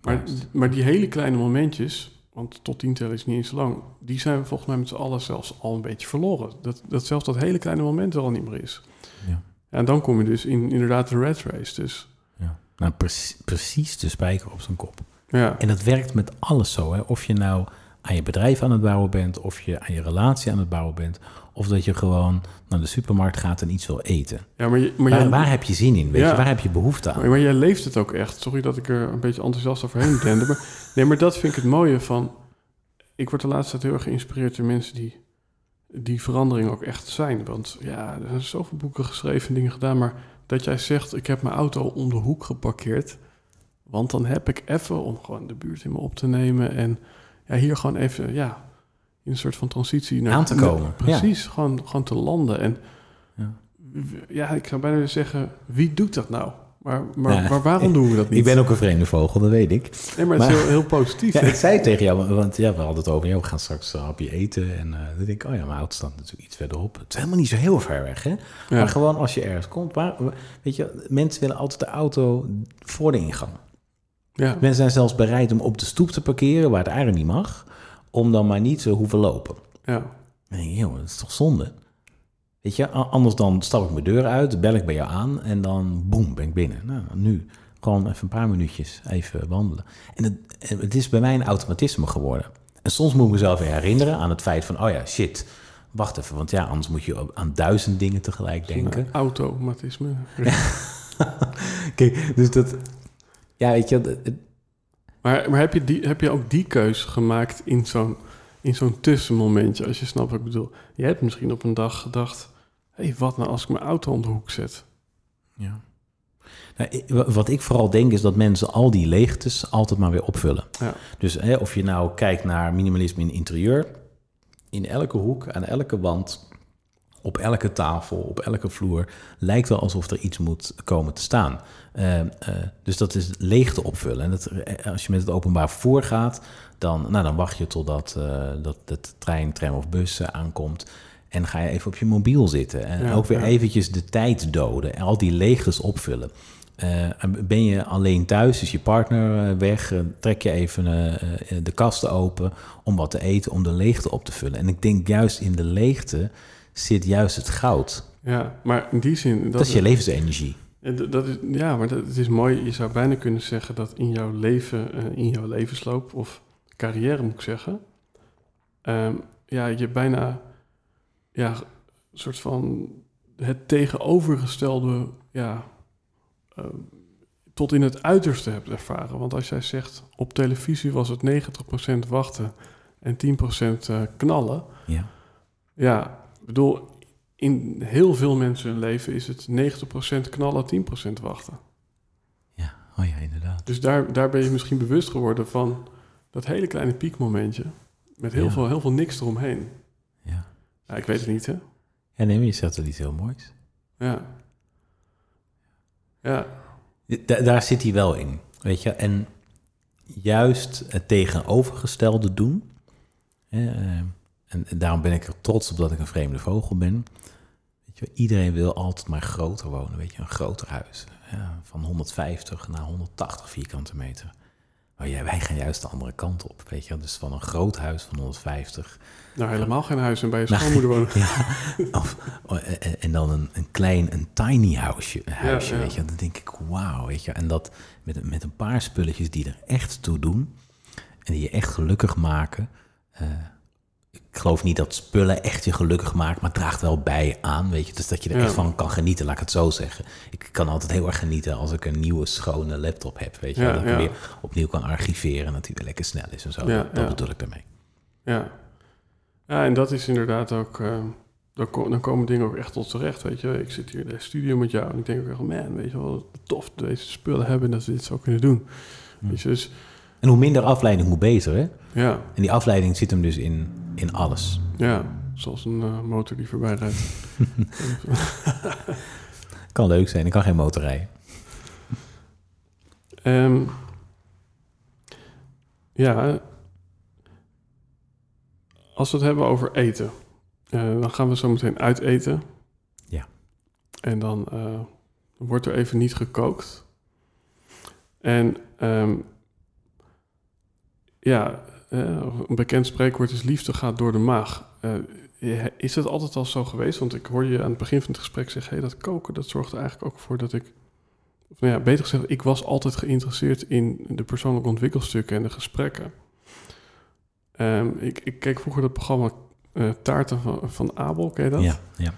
Maar, maar die hele kleine momentjes, want tot tien tellen is niet eens lang, die zijn we volgens mij met z'n allen zelfs al een beetje verloren. Dat, dat zelfs dat hele kleine moment er al niet meer is.
Ja.
En dan kom je dus in inderdaad de red race. Dus
Ja. Nou, precies, precies de spijker op zijn kop.
ja,
En dat werkt met alles zo. Hè? Of je nou aan je bedrijf aan het bouwen bent, of je aan je relatie aan het bouwen bent, of dat je gewoon naar de supermarkt gaat en iets wil eten.
ja maar, je, maar,
Waar,
jij,
waar heb je zin in? Weet
Ja.
je? Waar heb je behoefte aan?
maar jij leeft het ook echt. Sorry dat ik er een beetje enthousiast overheen dende. maar, [LAUGHS] nee, maar dat vind ik het mooie van... Ik word de laatste tijd heel erg geïnspireerd door mensen die die verandering ook echt zijn. Want ja, er zijn zoveel boeken geschreven en dingen gedaan. Maar dat jij zegt, ik heb mijn auto om de hoek geparkeerd. Want dan heb ik even om gewoon de buurt in me op te nemen. En ja, hier gewoon even, ja, in een soort van transitie naar
Aan te komen,
precies, gewoon, gewoon te landen. En
Ja.
ja, ik zou bijna zeggen, wie doet dat nou? Maar, maar,
Ja,
maar waarom doen we dat [LAUGHS] niet?
Ik ben ook een vreemde vogel, dat weet ik.
nee, maar het is heel, heel positief. [LAUGHS]
Ja, ik zei het tegen jou, want ja, we hadden het over, ja, we gaan straks een hapje eten. En eh, dan denk ik, oh ja, mijn auto staat natuurlijk iets verderop. Het is helemaal niet zo heel ver weg, hè? Maar gewoon als je ergens komt, waar, weet je, mensen willen altijd de auto voor de ingang.
ja.
Mensen zijn zelfs bereid om op de stoep te parkeren, waar het eigenlijk niet mag, om dan maar niet te hoeven lopen.
ja.
Dan denk ik, joh, dat is toch zonde? Weet je, anders dan stap ik mijn deur uit, bel ik bij jou aan en dan boem, ben ik binnen. Nou, nu gewoon even een paar minuutjes even wandelen. En het, het is bij mij een automatisme geworden. En soms moet ik mezelf weer herinneren aan het feit van, oh ja, shit, wacht even, want ja, anders moet je aan duizend dingen tegelijk denken.
Automatisme. [LAUGHS] [LAUGHS]
Kijk, dus dat, ja, weet je, het-
Maar, maar heb, je die, heb je ook die keus gemaakt in zo'n, in zo'n tussenmomentje, als je snapt wat ik bedoel? Je hebt misschien op een dag gedacht, hé, hey, wat nou als ik mijn auto om de hoek zet?
ja. Nou, wat ik vooral denk is dat mensen al die leegtes altijd maar weer opvullen.
Ja.
Dus hè, of je nou kijkt naar minimalisme in interieur, in elke hoek, aan elke wand, op elke tafel, op elke vloer, lijkt wel alsof er iets moet komen te staan. Eh, eh, dus dat is leegte opvullen. En dat, eh, als je met het openbaar vervoer gaat, dan, nou, dan wacht je totdat uh, dat de trein, tram of bus aankomt. En ga je even op je mobiel zitten. En ja, ook weer ja. eventjes de tijd doden. En al die leegtes opvullen. Uh, ben je alleen thuis, is je partner weg, trek je even de kasten open om wat te eten, om de leegte op te vullen. En ik denk juist in de leegte zit juist het goud.
Ja, maar in die zin...
Dat, dat is je levensenergie.
Dat is, ja, maar dat, het is mooi. Je zou bijna kunnen zeggen dat in jouw leven, in jouw levensloop, of carrière moet ik zeggen, um, ja, je bijna ja, een soort van het tegenovergestelde ja, uh, tot in het uiterste hebt ervaren. Want als jij zegt, op televisie was het 90% wachten en 10% uh, knallen.
Ja.
Ja, ik bedoel, in heel veel mensen hun leven is het 90% knallen, 10% wachten.
Ja, oh ja, inderdaad.
Dus daar, daar ben je misschien bewust geworden van dat hele kleine piekmomentje. Met heel,
Ja.
veel, heel veel niks eromheen.
Ja.
Ja, ik weet het niet, hè?
Ja, nee, maar je zegt er iets heel moois.
Ja. Ja,
Da- daar zit hij wel in, weet je. En juist het tegenovergestelde doen. Hè, eh, en, en daarom ben ik er trots op dat ik een vreemde vogel ben. Weet je, iedereen wil altijd maar groter wonen, weet je. Een groter huis. Ja, van 150 naar 180 vierkante meter. Maar ja, wij gaan juist de andere kant op, weet je. Dus van een groot huis van 150
nou helemaal geen huis en bij je schoonmoeder wonen. [LAUGHS]
ja, of, oh, en, en dan een, een klein, een tiny huisje, een huisje
ja.
weet je. Dan denk ik, wauw, weet je. En dat met, met een paar spulletjes die er echt toe doen en die je echt gelukkig maken. Eh, ik geloof niet dat spullen echt je gelukkig maken, maar het draagt wel bij aan, weet je. Dus dat je er
Ja.
echt van kan genieten, laat ik het zo zeggen. Ik kan altijd heel erg genieten als ik een nieuwe, schone laptop heb, weet je.
Ja,
dat ik
ja.
weer opnieuw kan archiveren en dat die weer lekker snel is en zo.
Ja,
dat bedoel ik daarmee.
Ja. ja, en dat is inderdaad ook... eh, dan, ko- dan komen dingen ook echt tot terecht, weet je. Ik zit hier in de studio met jou en ik denk ook echt... Man, weet je wel, tof deze spullen hebben en dat we dit zo kunnen doen.
Hm.
Weet je, dus
En hoe minder afleiding, hoe beter, hè?
ja,
En die afleiding zit hem dus in, in alles.
ja. Zoals een eh, motor die voorbij rijdt. [LAUGHS]
Kan leuk zijn, ik kan geen motor rijden.
Ehm, ja, als we het hebben over eten, eh, dan gaan we zo meteen uiteten.
Ja.
En dan eh, wordt er even niet gekookt. En ehm, ja, een bekend spreekwoord is liefde gaat door de maag. Eh, is het altijd al zo geweest? Want ik hoor je aan het begin van het gesprek zeggen... Hey, dat koken, dat zorgt er eigenlijk ook voor dat ik... Of nou ja, beter gezegd, ik was altijd geïnteresseerd in de persoonlijke ontwikkelstukken en de gesprekken. Ehm, ik, ik keek vroeger dat programma eh, Taarten van, van Abel, ken je dat?
Ja, ja.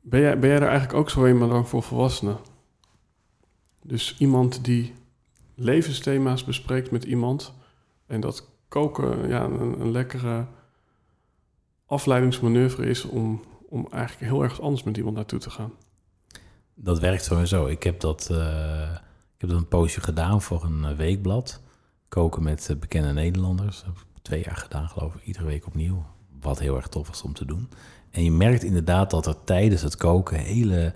Ben jij, ben jij er eigenlijk ook zo een, maar dan voor volwassenen? Dus iemand die levensthema's bespreekt met iemand... en dat koken ja, een, lekkere afleidingsmanoeuvre is... Om, om eigenlijk heel erg anders met iemand naartoe te gaan.
Dat werkt sowieso. Ik heb dat, eh, ik heb dat een poosje gedaan voor een eh, weekblad. Koken met eh, bekende Nederlanders. Dat heb ik twee jaar gedaan, geloof ik. Iedere week opnieuw. Wat heel erg tof was om te doen. En je merkt inderdaad dat er tijdens het koken hele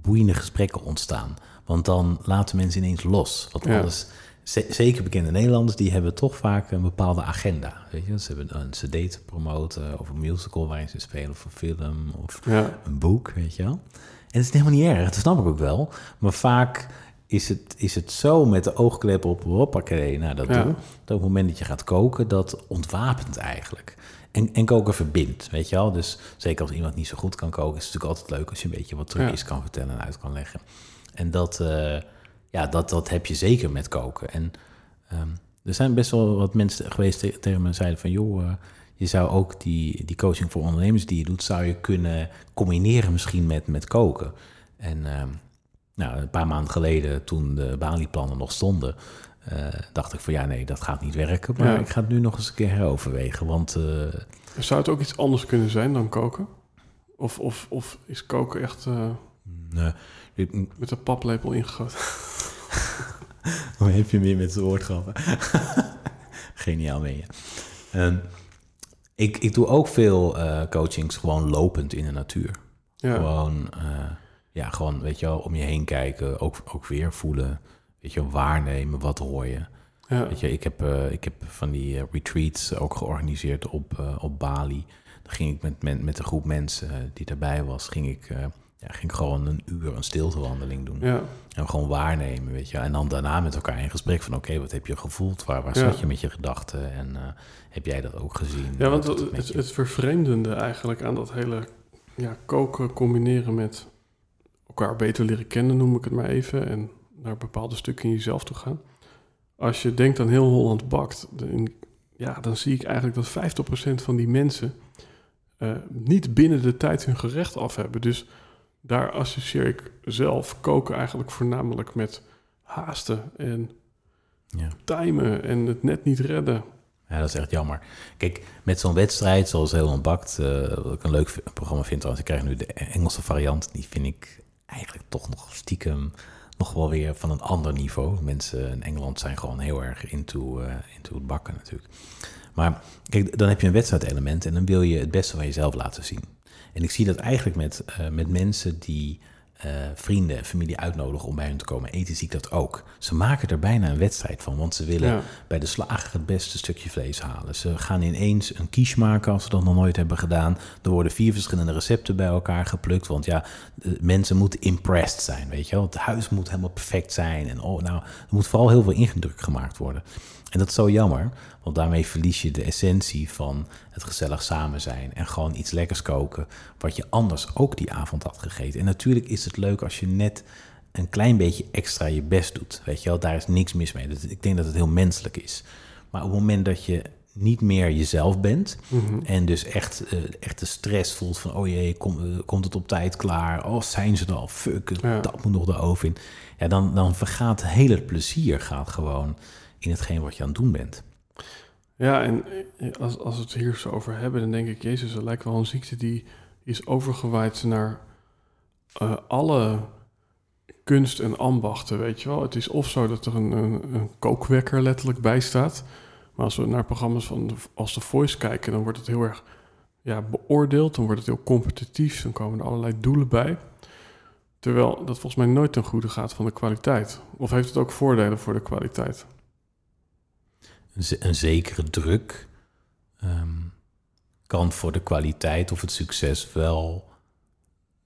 boeiende gesprekken ontstaan. Want dan laten mensen ineens los. Want alles, ze- zeker bekende Nederlanders, die hebben toch vaak een bepaalde agenda. Weet je? Ze hebben een cd te promoten, of een musical waarin ze spelen, of een film, of
Ja,
een boek, weet je wel. En het is helemaal niet erg, dat snap ik ook wel. Maar vaak is het, is het zo met de oogklep op, hoppakee, nou dat
Ja.
Dat op het moment dat je gaat koken, dat ontwapent eigenlijk. En, en koken verbindt, weet je wel. Dus zeker als iemand niet zo goed kan koken, is het natuurlijk altijd leuk als je een beetje wat trucjes kan vertellen en uit kan leggen. En dat, eh, ja, dat, dat heb je zeker met koken. En ehm, er zijn best wel wat mensen geweest tegen me zeiden van... joh, eh, je zou ook die, die coaching voor ondernemers die je doet... zou je kunnen combineren misschien met, met koken. En ehm, nou, een paar maanden geleden, toen de Bali-plannen nog stonden... eh, dacht ik van ja, nee, dat gaat niet werken. Maar
Ja.
ik ga het nu nog eens een keer heroverwegen. Want eh,
Zou het ook iets anders kunnen zijn dan koken? Of, of, of is koken echt... eh,
Nee, dit-
Met een paplepel ingegoten. [LAUGHS]
Hoe heb je meer met zijn woordgrappen? [LAUGHS] Geniaal ben je. Ehm, ik, ik doe ook veel coachings gewoon lopend in de natuur.
Ja,
Gewoon, ja, gewoon, weet je wel, om je heen kijken, ook, ook weer voelen, weet je waarnemen, wat hoor je.
ja.
Weet je, ik heb, eh, ik heb van die eh, retreats ook georganiseerd op, eh, op Bali. Dan ging ik met, met, met een groep mensen die daarbij was, ging ik, ja, ging ik gewoon een uur een stiltewandeling doen.
ja.
En gewoon waarnemen, weet je. En dan daarna met elkaar in gesprek van... oké, wat heb je gevoeld? Waar, waar zat je met je gedachten? En heb jij dat ook gezien?
Ja, want het, het, het vervreemdende eigenlijk aan dat hele ja, koken combineren met elkaar beter leren kennen, noem ik het maar even, en naar bepaalde stukken in jezelf toe gaan. Als je denkt aan heel Holland bakt, dan, ja, dan zie ik eigenlijk dat 50% van die mensen eh, niet binnen de tijd hun gerecht af hebben. Dus daar associeer ik zelf koken eigenlijk voornamelijk met haasten en
Ja.
timen en het net niet redden.
ja, dat is echt jammer. Kijk, met zo'n wedstrijd zoals Heel Ontbakt... eh wat ik een leuk programma vind trouwens... ik krijg nu de Engelse variant. Die vind ik eigenlijk toch nog stiekem... nog wel weer van een ander niveau. Mensen in Engeland zijn gewoon heel erg into, eh, into het bakken natuurlijk. Maar kijk, dan heb je een wedstrijdelement... en dan wil je het beste van jezelf laten zien. En ik zie dat eigenlijk met, eh, met mensen die eh, vrienden en familie uitnodigen om bij hun te komen eten, zie ik dat ook. Ze maken er bijna een wedstrijd van, want ze willen
Ja.
bij de slager het beste stukje vlees halen. Ze gaan ineens een quiche maken als ze dat nog nooit hebben gedaan. Er worden vier verschillende recepten bij elkaar geplukt, want ja, mensen moeten impressed zijn, weet je wel. Het huis moet helemaal perfect zijn en oh, nou, er moet vooral heel veel indruk gemaakt worden. En dat is zo jammer, want daarmee verlies je de essentie van het gezellig samen zijn en gewoon iets lekkers koken wat je anders ook die avond had gegeten. En natuurlijk is het leuk als je net een klein beetje extra je best doet. Weet je wel, daar is niks mis mee. Ik denk dat het heel menselijk is. Maar op het moment dat je niet meer jezelf bent
Mhm.
en dus echt, eh, echt de stress voelt van, oh jee, kom, eh, komt het op tijd klaar? Oh, zijn ze er al? Fuck,
Ja.
dat moet nog de oven in. Ja, dan, dan vergaat heel het plezier gaat gewoon in hetgeen wat je aan het doen bent.
Ja, en als, als we het hier zo over hebben, dan denk ik, Jezus, dat lijkt wel een ziekte die is overgewaaid naar eh, alle kunst en ambachten, weet je wel. Het is of zo dat er een, een, een kookwekker letterlijk bij staat. Maar als we naar programma's van de, als The Voice kijken, dan wordt het heel erg ja, beoordeeld. Dan wordt het heel competitief. Dan komen er allerlei doelen bij. Terwijl dat volgens mij nooit ten goede gaat van de kwaliteit. Of heeft het ook voordelen voor de kwaliteit?
Een, ze- een zekere druk ehm, kan voor de kwaliteit of het succes wel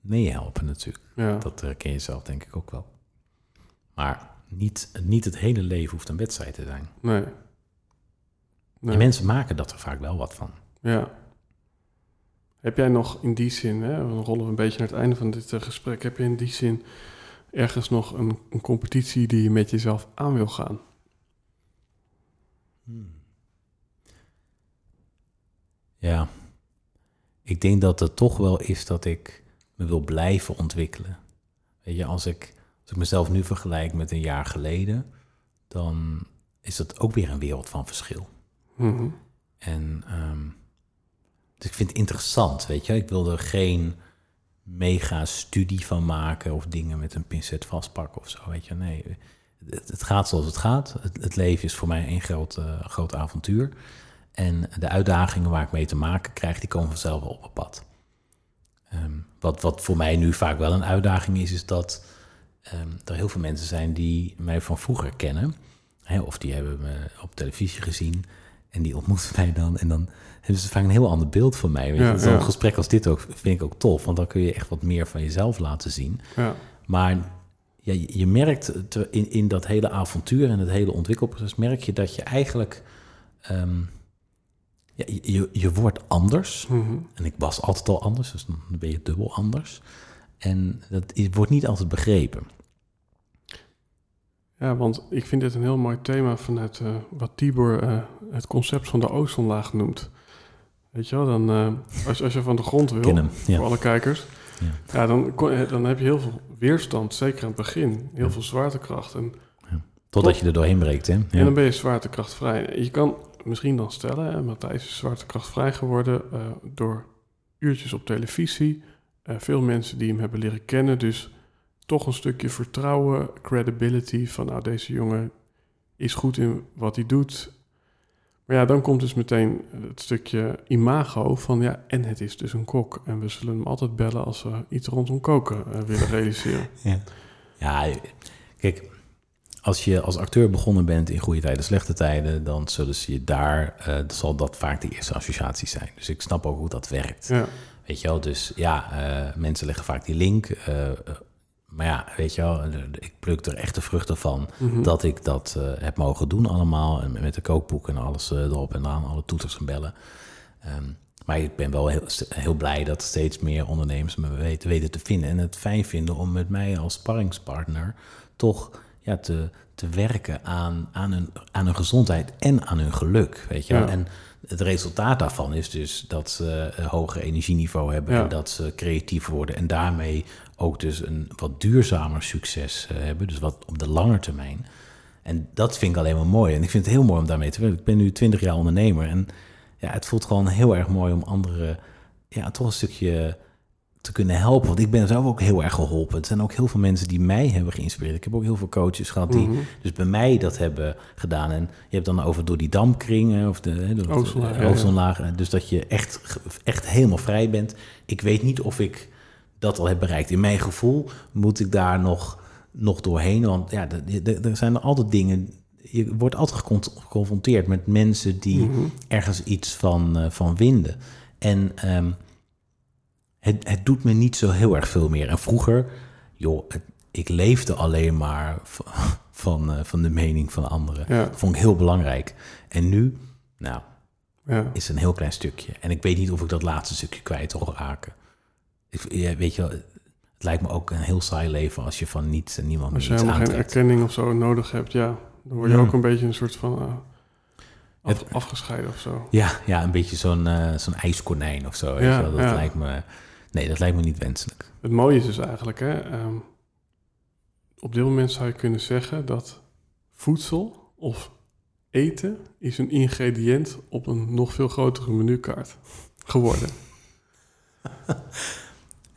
meehelpen natuurlijk.
Ja,
Dat herken je zelf denk ik ook wel. Maar niet, niet het hele leven hoeft een wedstrijd te zijn.
nee. nee.
En mensen maken dat er vaak wel wat van.
Ja. Heb jij nog in die zin, hè, dan rollen we een beetje naar het einde van dit eh, gesprek, heb je in die zin ergens nog een, een competitie die je met jezelf aan wil gaan?
Ja, ik denk dat het toch wel is dat ik me wil blijven ontwikkelen. Weet je, als ik, als ik mezelf nu vergelijk met een jaar geleden, dan is dat ook weer een wereld van verschil.
Mhm.
En ehm, dus ik vind het interessant, weet je. Ik wil er geen mega studie van maken of dingen met een pincet vastpakken of zo, weet je. Nee, het, het gaat zoals het gaat. Het, het leven is voor mij één groot, eh, groot avontuur. En de uitdagingen waar ik mee te maken krijg, die komen vanzelf wel op mijn pad. Ehm, wat, wat voor mij nu vaak wel een uitdaging is, is dat ehm, er heel veel mensen zijn die mij van vroeger kennen. Hè, of die hebben me op televisie gezien. En die ontmoeten [LAUGHS] mij dan. En dan hebben ze vaak een heel ander beeld van mij.
Ja,
Zo'n
ja.
gesprek als dit ook vind ik ook tof. Want dan kun je echt wat meer van jezelf laten zien.
Ja.
Maar ja, je, je merkt te- in, in dat hele avontuur en het hele ontwikkelproces... merk je dat je eigenlijk... ehm, ja, je- je, wordt anders.
Mhm.
En ik was altijd al anders, dus dan ben je dubbel anders. En dat is, wordt niet altijd begrepen.
ja, want ik vind dit een heel mooi thema vanuit eh, wat Tibor eh, het concept van de ozonlaag noemt. Weet je wel, dan, eh, als, als je van de grond wil,
Ken hem,
voor alle kijkers,
Ja.
ja. dan, dan heb je heel veel weerstand, zeker aan het begin. Heel
Ja.
veel zwaartekracht. En
Totdat je er doorheen breekt, hè?
En
Ja.
dan ben je zwaartekrachtvrij. Je kan misschien dan stellen, hè, Matthijs is zwaartekrachtvrij geworden eh, door uurtjes op televisie. Eh, veel mensen die hem hebben leren kennen. Dus toch een stukje vertrouwen, credibility van nou deze jongen is goed in wat hij doet. Maar ja, dan komt dus meteen het stukje imago van ja, en het is dus een kok. En we zullen hem altijd bellen als we iets rondom koken uh, willen realiseren. [LAUGHS]
Ja. ja, kijk, als je als acteur begonnen bent in goede tijden, slechte tijden, dan zullen ze je daar, uh, zal dat vaak de eerste associatie zijn. Dus ik snap ook hoe dat werkt.
Ja.
Weet je wel, dus ja, uh, mensen leggen vaak die link. Maar ja, weet je wel, ik pluk er echt de vruchten van
Mhm.
dat ik dat uh, heb mogen doen allemaal. En met de kookboek en alles uh, erop en aan, alle toeters en bellen. Um, maar ik ben wel heel, heel, blij dat steeds meer ondernemers me weten, weten te vinden. En het fijn vinden om met mij als sparringspartner toch ja, te, te werken aan, aan, hun, aan hun gezondheid en aan hun geluk. Weet je?
Ja.
En het resultaat daarvan is dus dat ze een hoger energieniveau hebben
Ja.
en dat ze creatief worden en daarmee ook dus een wat duurzamer succes uh, hebben, dus wat op de lange termijn. En dat vind ik alleen maar mooi. En ik vind het heel mooi om daarmee te werken. Ik ben nu twintig jaar ondernemer en ja, het voelt gewoon heel erg mooi om anderen ja, toch een stukje te kunnen helpen. Want ik ben zelf ook heel erg geholpen. Het zijn ook heel veel mensen die mij hebben geïnspireerd. Ik heb ook heel veel coaches gehad die
Mhm.
dus bij mij dat hebben gedaan. En je hebt dan over door die dampkringen of de,
Ozonlaag,
eh,
ja, ja.
ozonlaag. Dus dat je echt, echt helemaal vrij bent. Ik weet niet of ik dat al heb bereikt. In mijn gevoel moet ik daar nog, nog doorheen. Want ja, er- zijn er altijd dingen. Je wordt altijd gecon- geconfronteerd met mensen die
Mhm.
ergens iets van, eh, van vinden. En ehm, het, het doet me niet zo heel erg veel meer. En vroeger, joh, het- ik leefde alleen maar v- [LAUGHS] van, eh, van de mening van anderen.
Ja,
Dat vond ik heel belangrijk. En nu, nou,
ja.
is een heel klein stukje. En ik weet niet of ik dat laatste stukje kwijt wil raken. Ik, weet je wel, het lijkt me ook een heel saai leven als je van niets en niemand
Als je
meer iets
helemaal geen
aantrekt.
erkenning of zo nodig hebt, ja, dan word je
Ja.
ook een beetje een soort van eh, af-
Het-
afgescheiden of zo.
Ja, ja, een beetje zo'n zo'n ijskonijn of zo. Weet
Ja,
je wel. Dat
ja.
lijkt me... Nee, dat lijkt me niet wenselijk.
Het mooie is dus eigenlijk, hè, ehm, op dit moment zou je kunnen zeggen dat voedsel of eten is een ingrediënt op een nog veel grotere menukaart geworden. [LAUGHS]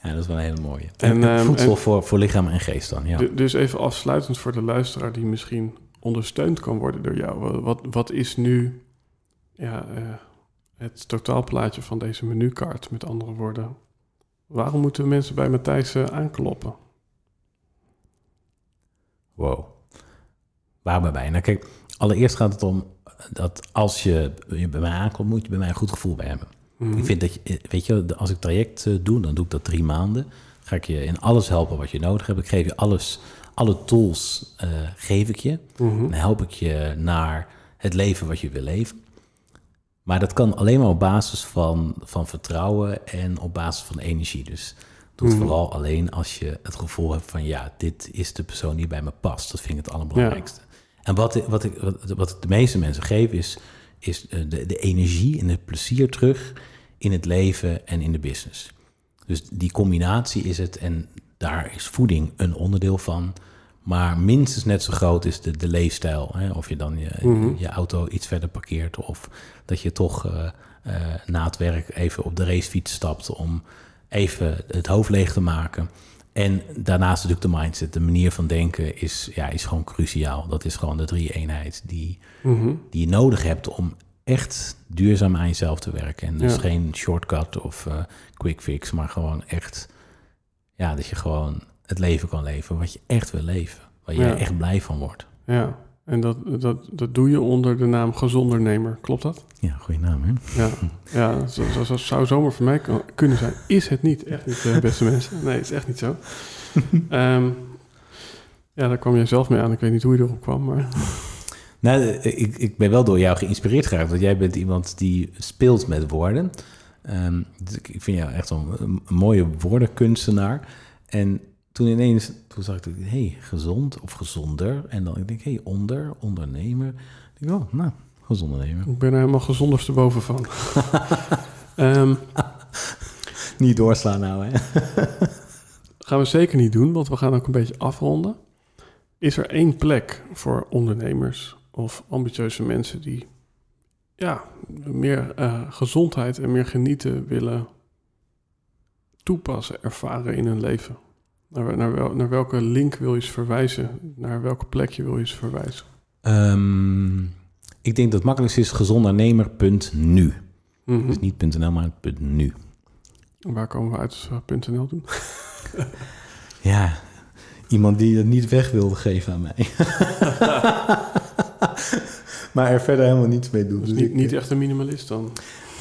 Ja, dat is wel een hele mooie.
En,
En,
ehm,
voedsel
en-
voor, voor lichaam en geest dan, ja.
Du- Dus even afsluitend voor de luisteraar die misschien ondersteund kan worden door jou. Wa- Wat, wat is nu ja, eh, het totaalplaatje van deze menukaart? Met andere woorden, waarom moeten mensen bij Matthijs eh, aankloppen?
Wow. Waar ben bij? Nou kijk, allereerst gaat het om dat als je, je bij mij aankomt, moet je bij mij een goed gevoel bij hebben.
Mhm.
Ik vind dat je, eh, weet je, als ik traject eh, doe, dan doe ik dat drie maanden. Ga ik je in alles helpen wat je nodig hebt. Ik geef je alles, alle tools eh, geef ik je.
Mhm.
Dan help ik je naar het leven wat je wil leven. Maar dat kan alleen maar op basis van, van vertrouwen en op basis van energie. Dus doe het
Mhm.
vooral alleen als je het gevoel hebt van ja, dit is de persoon die bij me past. Dat vind ik het allerbelangrijkste. En wat, wat, ik, wat, wat ik de meeste mensen geef is, is eh, de, de energie en het plezier terug in het leven en in de business. Dus die combinatie is het en daar is voeding een onderdeel van. Maar minstens net zo groot is de, de leefstijl. Hè? Of je dan je,
Mhm.
je auto iets verder parkeert. Of dat je toch eh, eh, na het werk even op de racefiets stapt om even het hoofd leeg te maken. En daarnaast natuurlijk de mindset, de manier van denken is, ja, is gewoon cruciaal. Dat is gewoon de drie-eenheid die,
Mhm.
die je nodig hebt om echt duurzaam aan jezelf te werken. En dus
Ja.
geen shortcut of eh, quick fix, maar gewoon echt, ja, dat je gewoon het leven kan leven wat je echt wil leven. Waar jij
Ja.
echt blij van wordt.
Ja, en dat, dat, dat doe je onder de naam gezondernemer, klopt dat?
Ja, goede naam, hè?
Ja, ja zo, zo, zo zou zomaar voor mij kunnen zijn. Is het niet, echt niet, eh, beste mensen. Nee, het is echt niet zo. [LAUGHS] Ehm, ja, daar kwam jij zelf mee aan. Ik weet niet hoe je erop kwam, maar... [LAUGHS]
Nou, eh, ik, ik ben wel door jou geïnspireerd geraakt. Want jij bent iemand die speelt met woorden. Dus ik, vind jou echt een mooie woordenkunstenaar. En toen ineens, toen zag ik, hé, hey, gezond of gezonder. En dan ik denk hé, hey, onder, ondernemer. Ik denk, oh, nou, gezondernemer.
Ik ben er helemaal gezonderste van. [LAUGHS] Ehm
Niet doorslaan nou, hè? [LAUGHS]
gaan we zeker niet doen, want we gaan ook een beetje afronden. Is er één plek voor ondernemers of ambitieuze mensen die ja, meer eh, gezondheid en meer genieten willen toepassen, ervaren in hun leven? Naar, naar, wel- naar welke link wil je ze verwijzen? Naar welke plekje wil je ze verwijzen?
Ehm, ik denk dat het makkelijkste is gezondernemer.nu.
Mhm.
Dus niet .nl, maar .nu.
Waar komen we uit als we .nl doen? [LAUGHS]
Ja, iemand die het niet weg wilde geven aan mij. [LAUGHS] maar er verder helemaal niets mee doen.
Dus
Dus
niet,
ik-
niet echt een minimalist dan.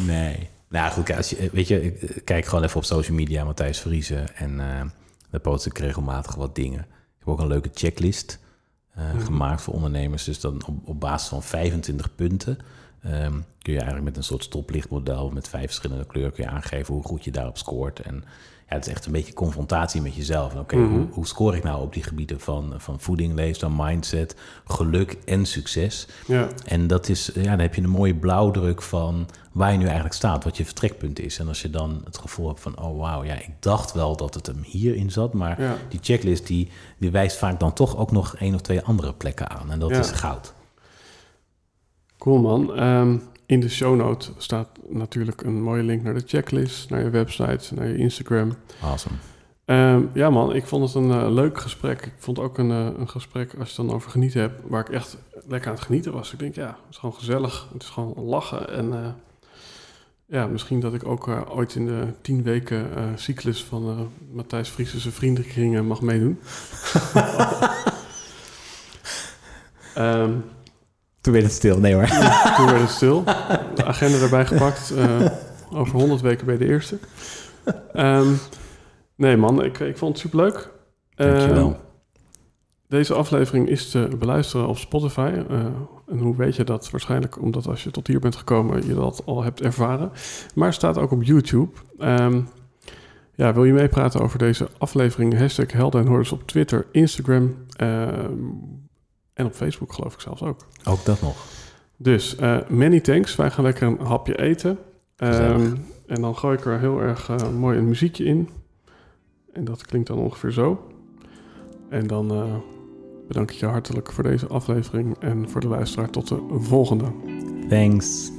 Nee. Nou goed, als je, weet je, ik- kijk gewoon even op social media, Matthijs Vriezen. En eh daar post ik regelmatig wat dingen. Ik heb ook een leuke checklist eh,
Mhm.
gemaakt voor ondernemers. Dus dan op, op basis van 25 punten ehm, kun je eigenlijk met een soort stoplichtmodel met vijf verschillende kleuren kun je aangeven hoe goed je daarop scoort. En ja, het is echt een beetje confrontatie met jezelf. Oké,
Mhm.
hoe, hoe scoor ik nou op die gebieden van, van voeding, leefstijl, mindset, geluk en succes?
Ja,
En dat is, ja, dan heb je een mooie blauwdruk van waar je nu eigenlijk staat, wat je vertrekpunt is. En als je dan het gevoel hebt van, oh wauw, ja, ik dacht wel dat het hem hierin zat, maar
ja.
die checklist die, die wijst vaak dan toch ook nog één of twee andere plekken aan. En dat
Ja.
is goud.
Cool man. Ehm, in de show note staat natuurlijk een mooie link naar de checklist, naar je website, naar je Instagram.
Awesome.
Ehm, ja man, ik vond het een eh, leuk gesprek. Ik vond ook een, eh, een gesprek, als je het dan over genieten hebt, waar ik echt lekker aan het genieten was. Ik denk, ja, het is gewoon gezellig. Het is gewoon lachen. En eh, ja, misschien dat ik ook ooit in de tien weken cyclus van Matthijs zijn vriendenkringen mag meedoen. [LAUGHS] Ehm,
Toen werd het stil. Nee hoor.
toen werd het stil. De agenda erbij gepakt. eh, over 100 weken bij de eerste. Ehm, nee man, ik, ik vond het superleuk.
Dankjewel.
Ehm, deze aflevering is te beluisteren op Spotify. Eh, en hoe weet je dat? Waarschijnlijk omdat als je tot hier bent gekomen, je dat al hebt ervaren. Maar staat ook op YouTube. Ehm, ja, wil je meepraten over deze aflevering? Hashtag Helden en Hordes op Twitter, Instagram en op Facebook geloof ik zelfs ook.
Ook dat nog.
Dus eh, many thanks. Wij gaan lekker een hapje eten. Ehm, en dan gooi ik er heel erg eh, mooi een muziekje in. En dat klinkt dan ongeveer zo. En dan eh, bedank ik je hartelijk voor deze aflevering. En voor de luisteraar tot de volgende.
Thanks.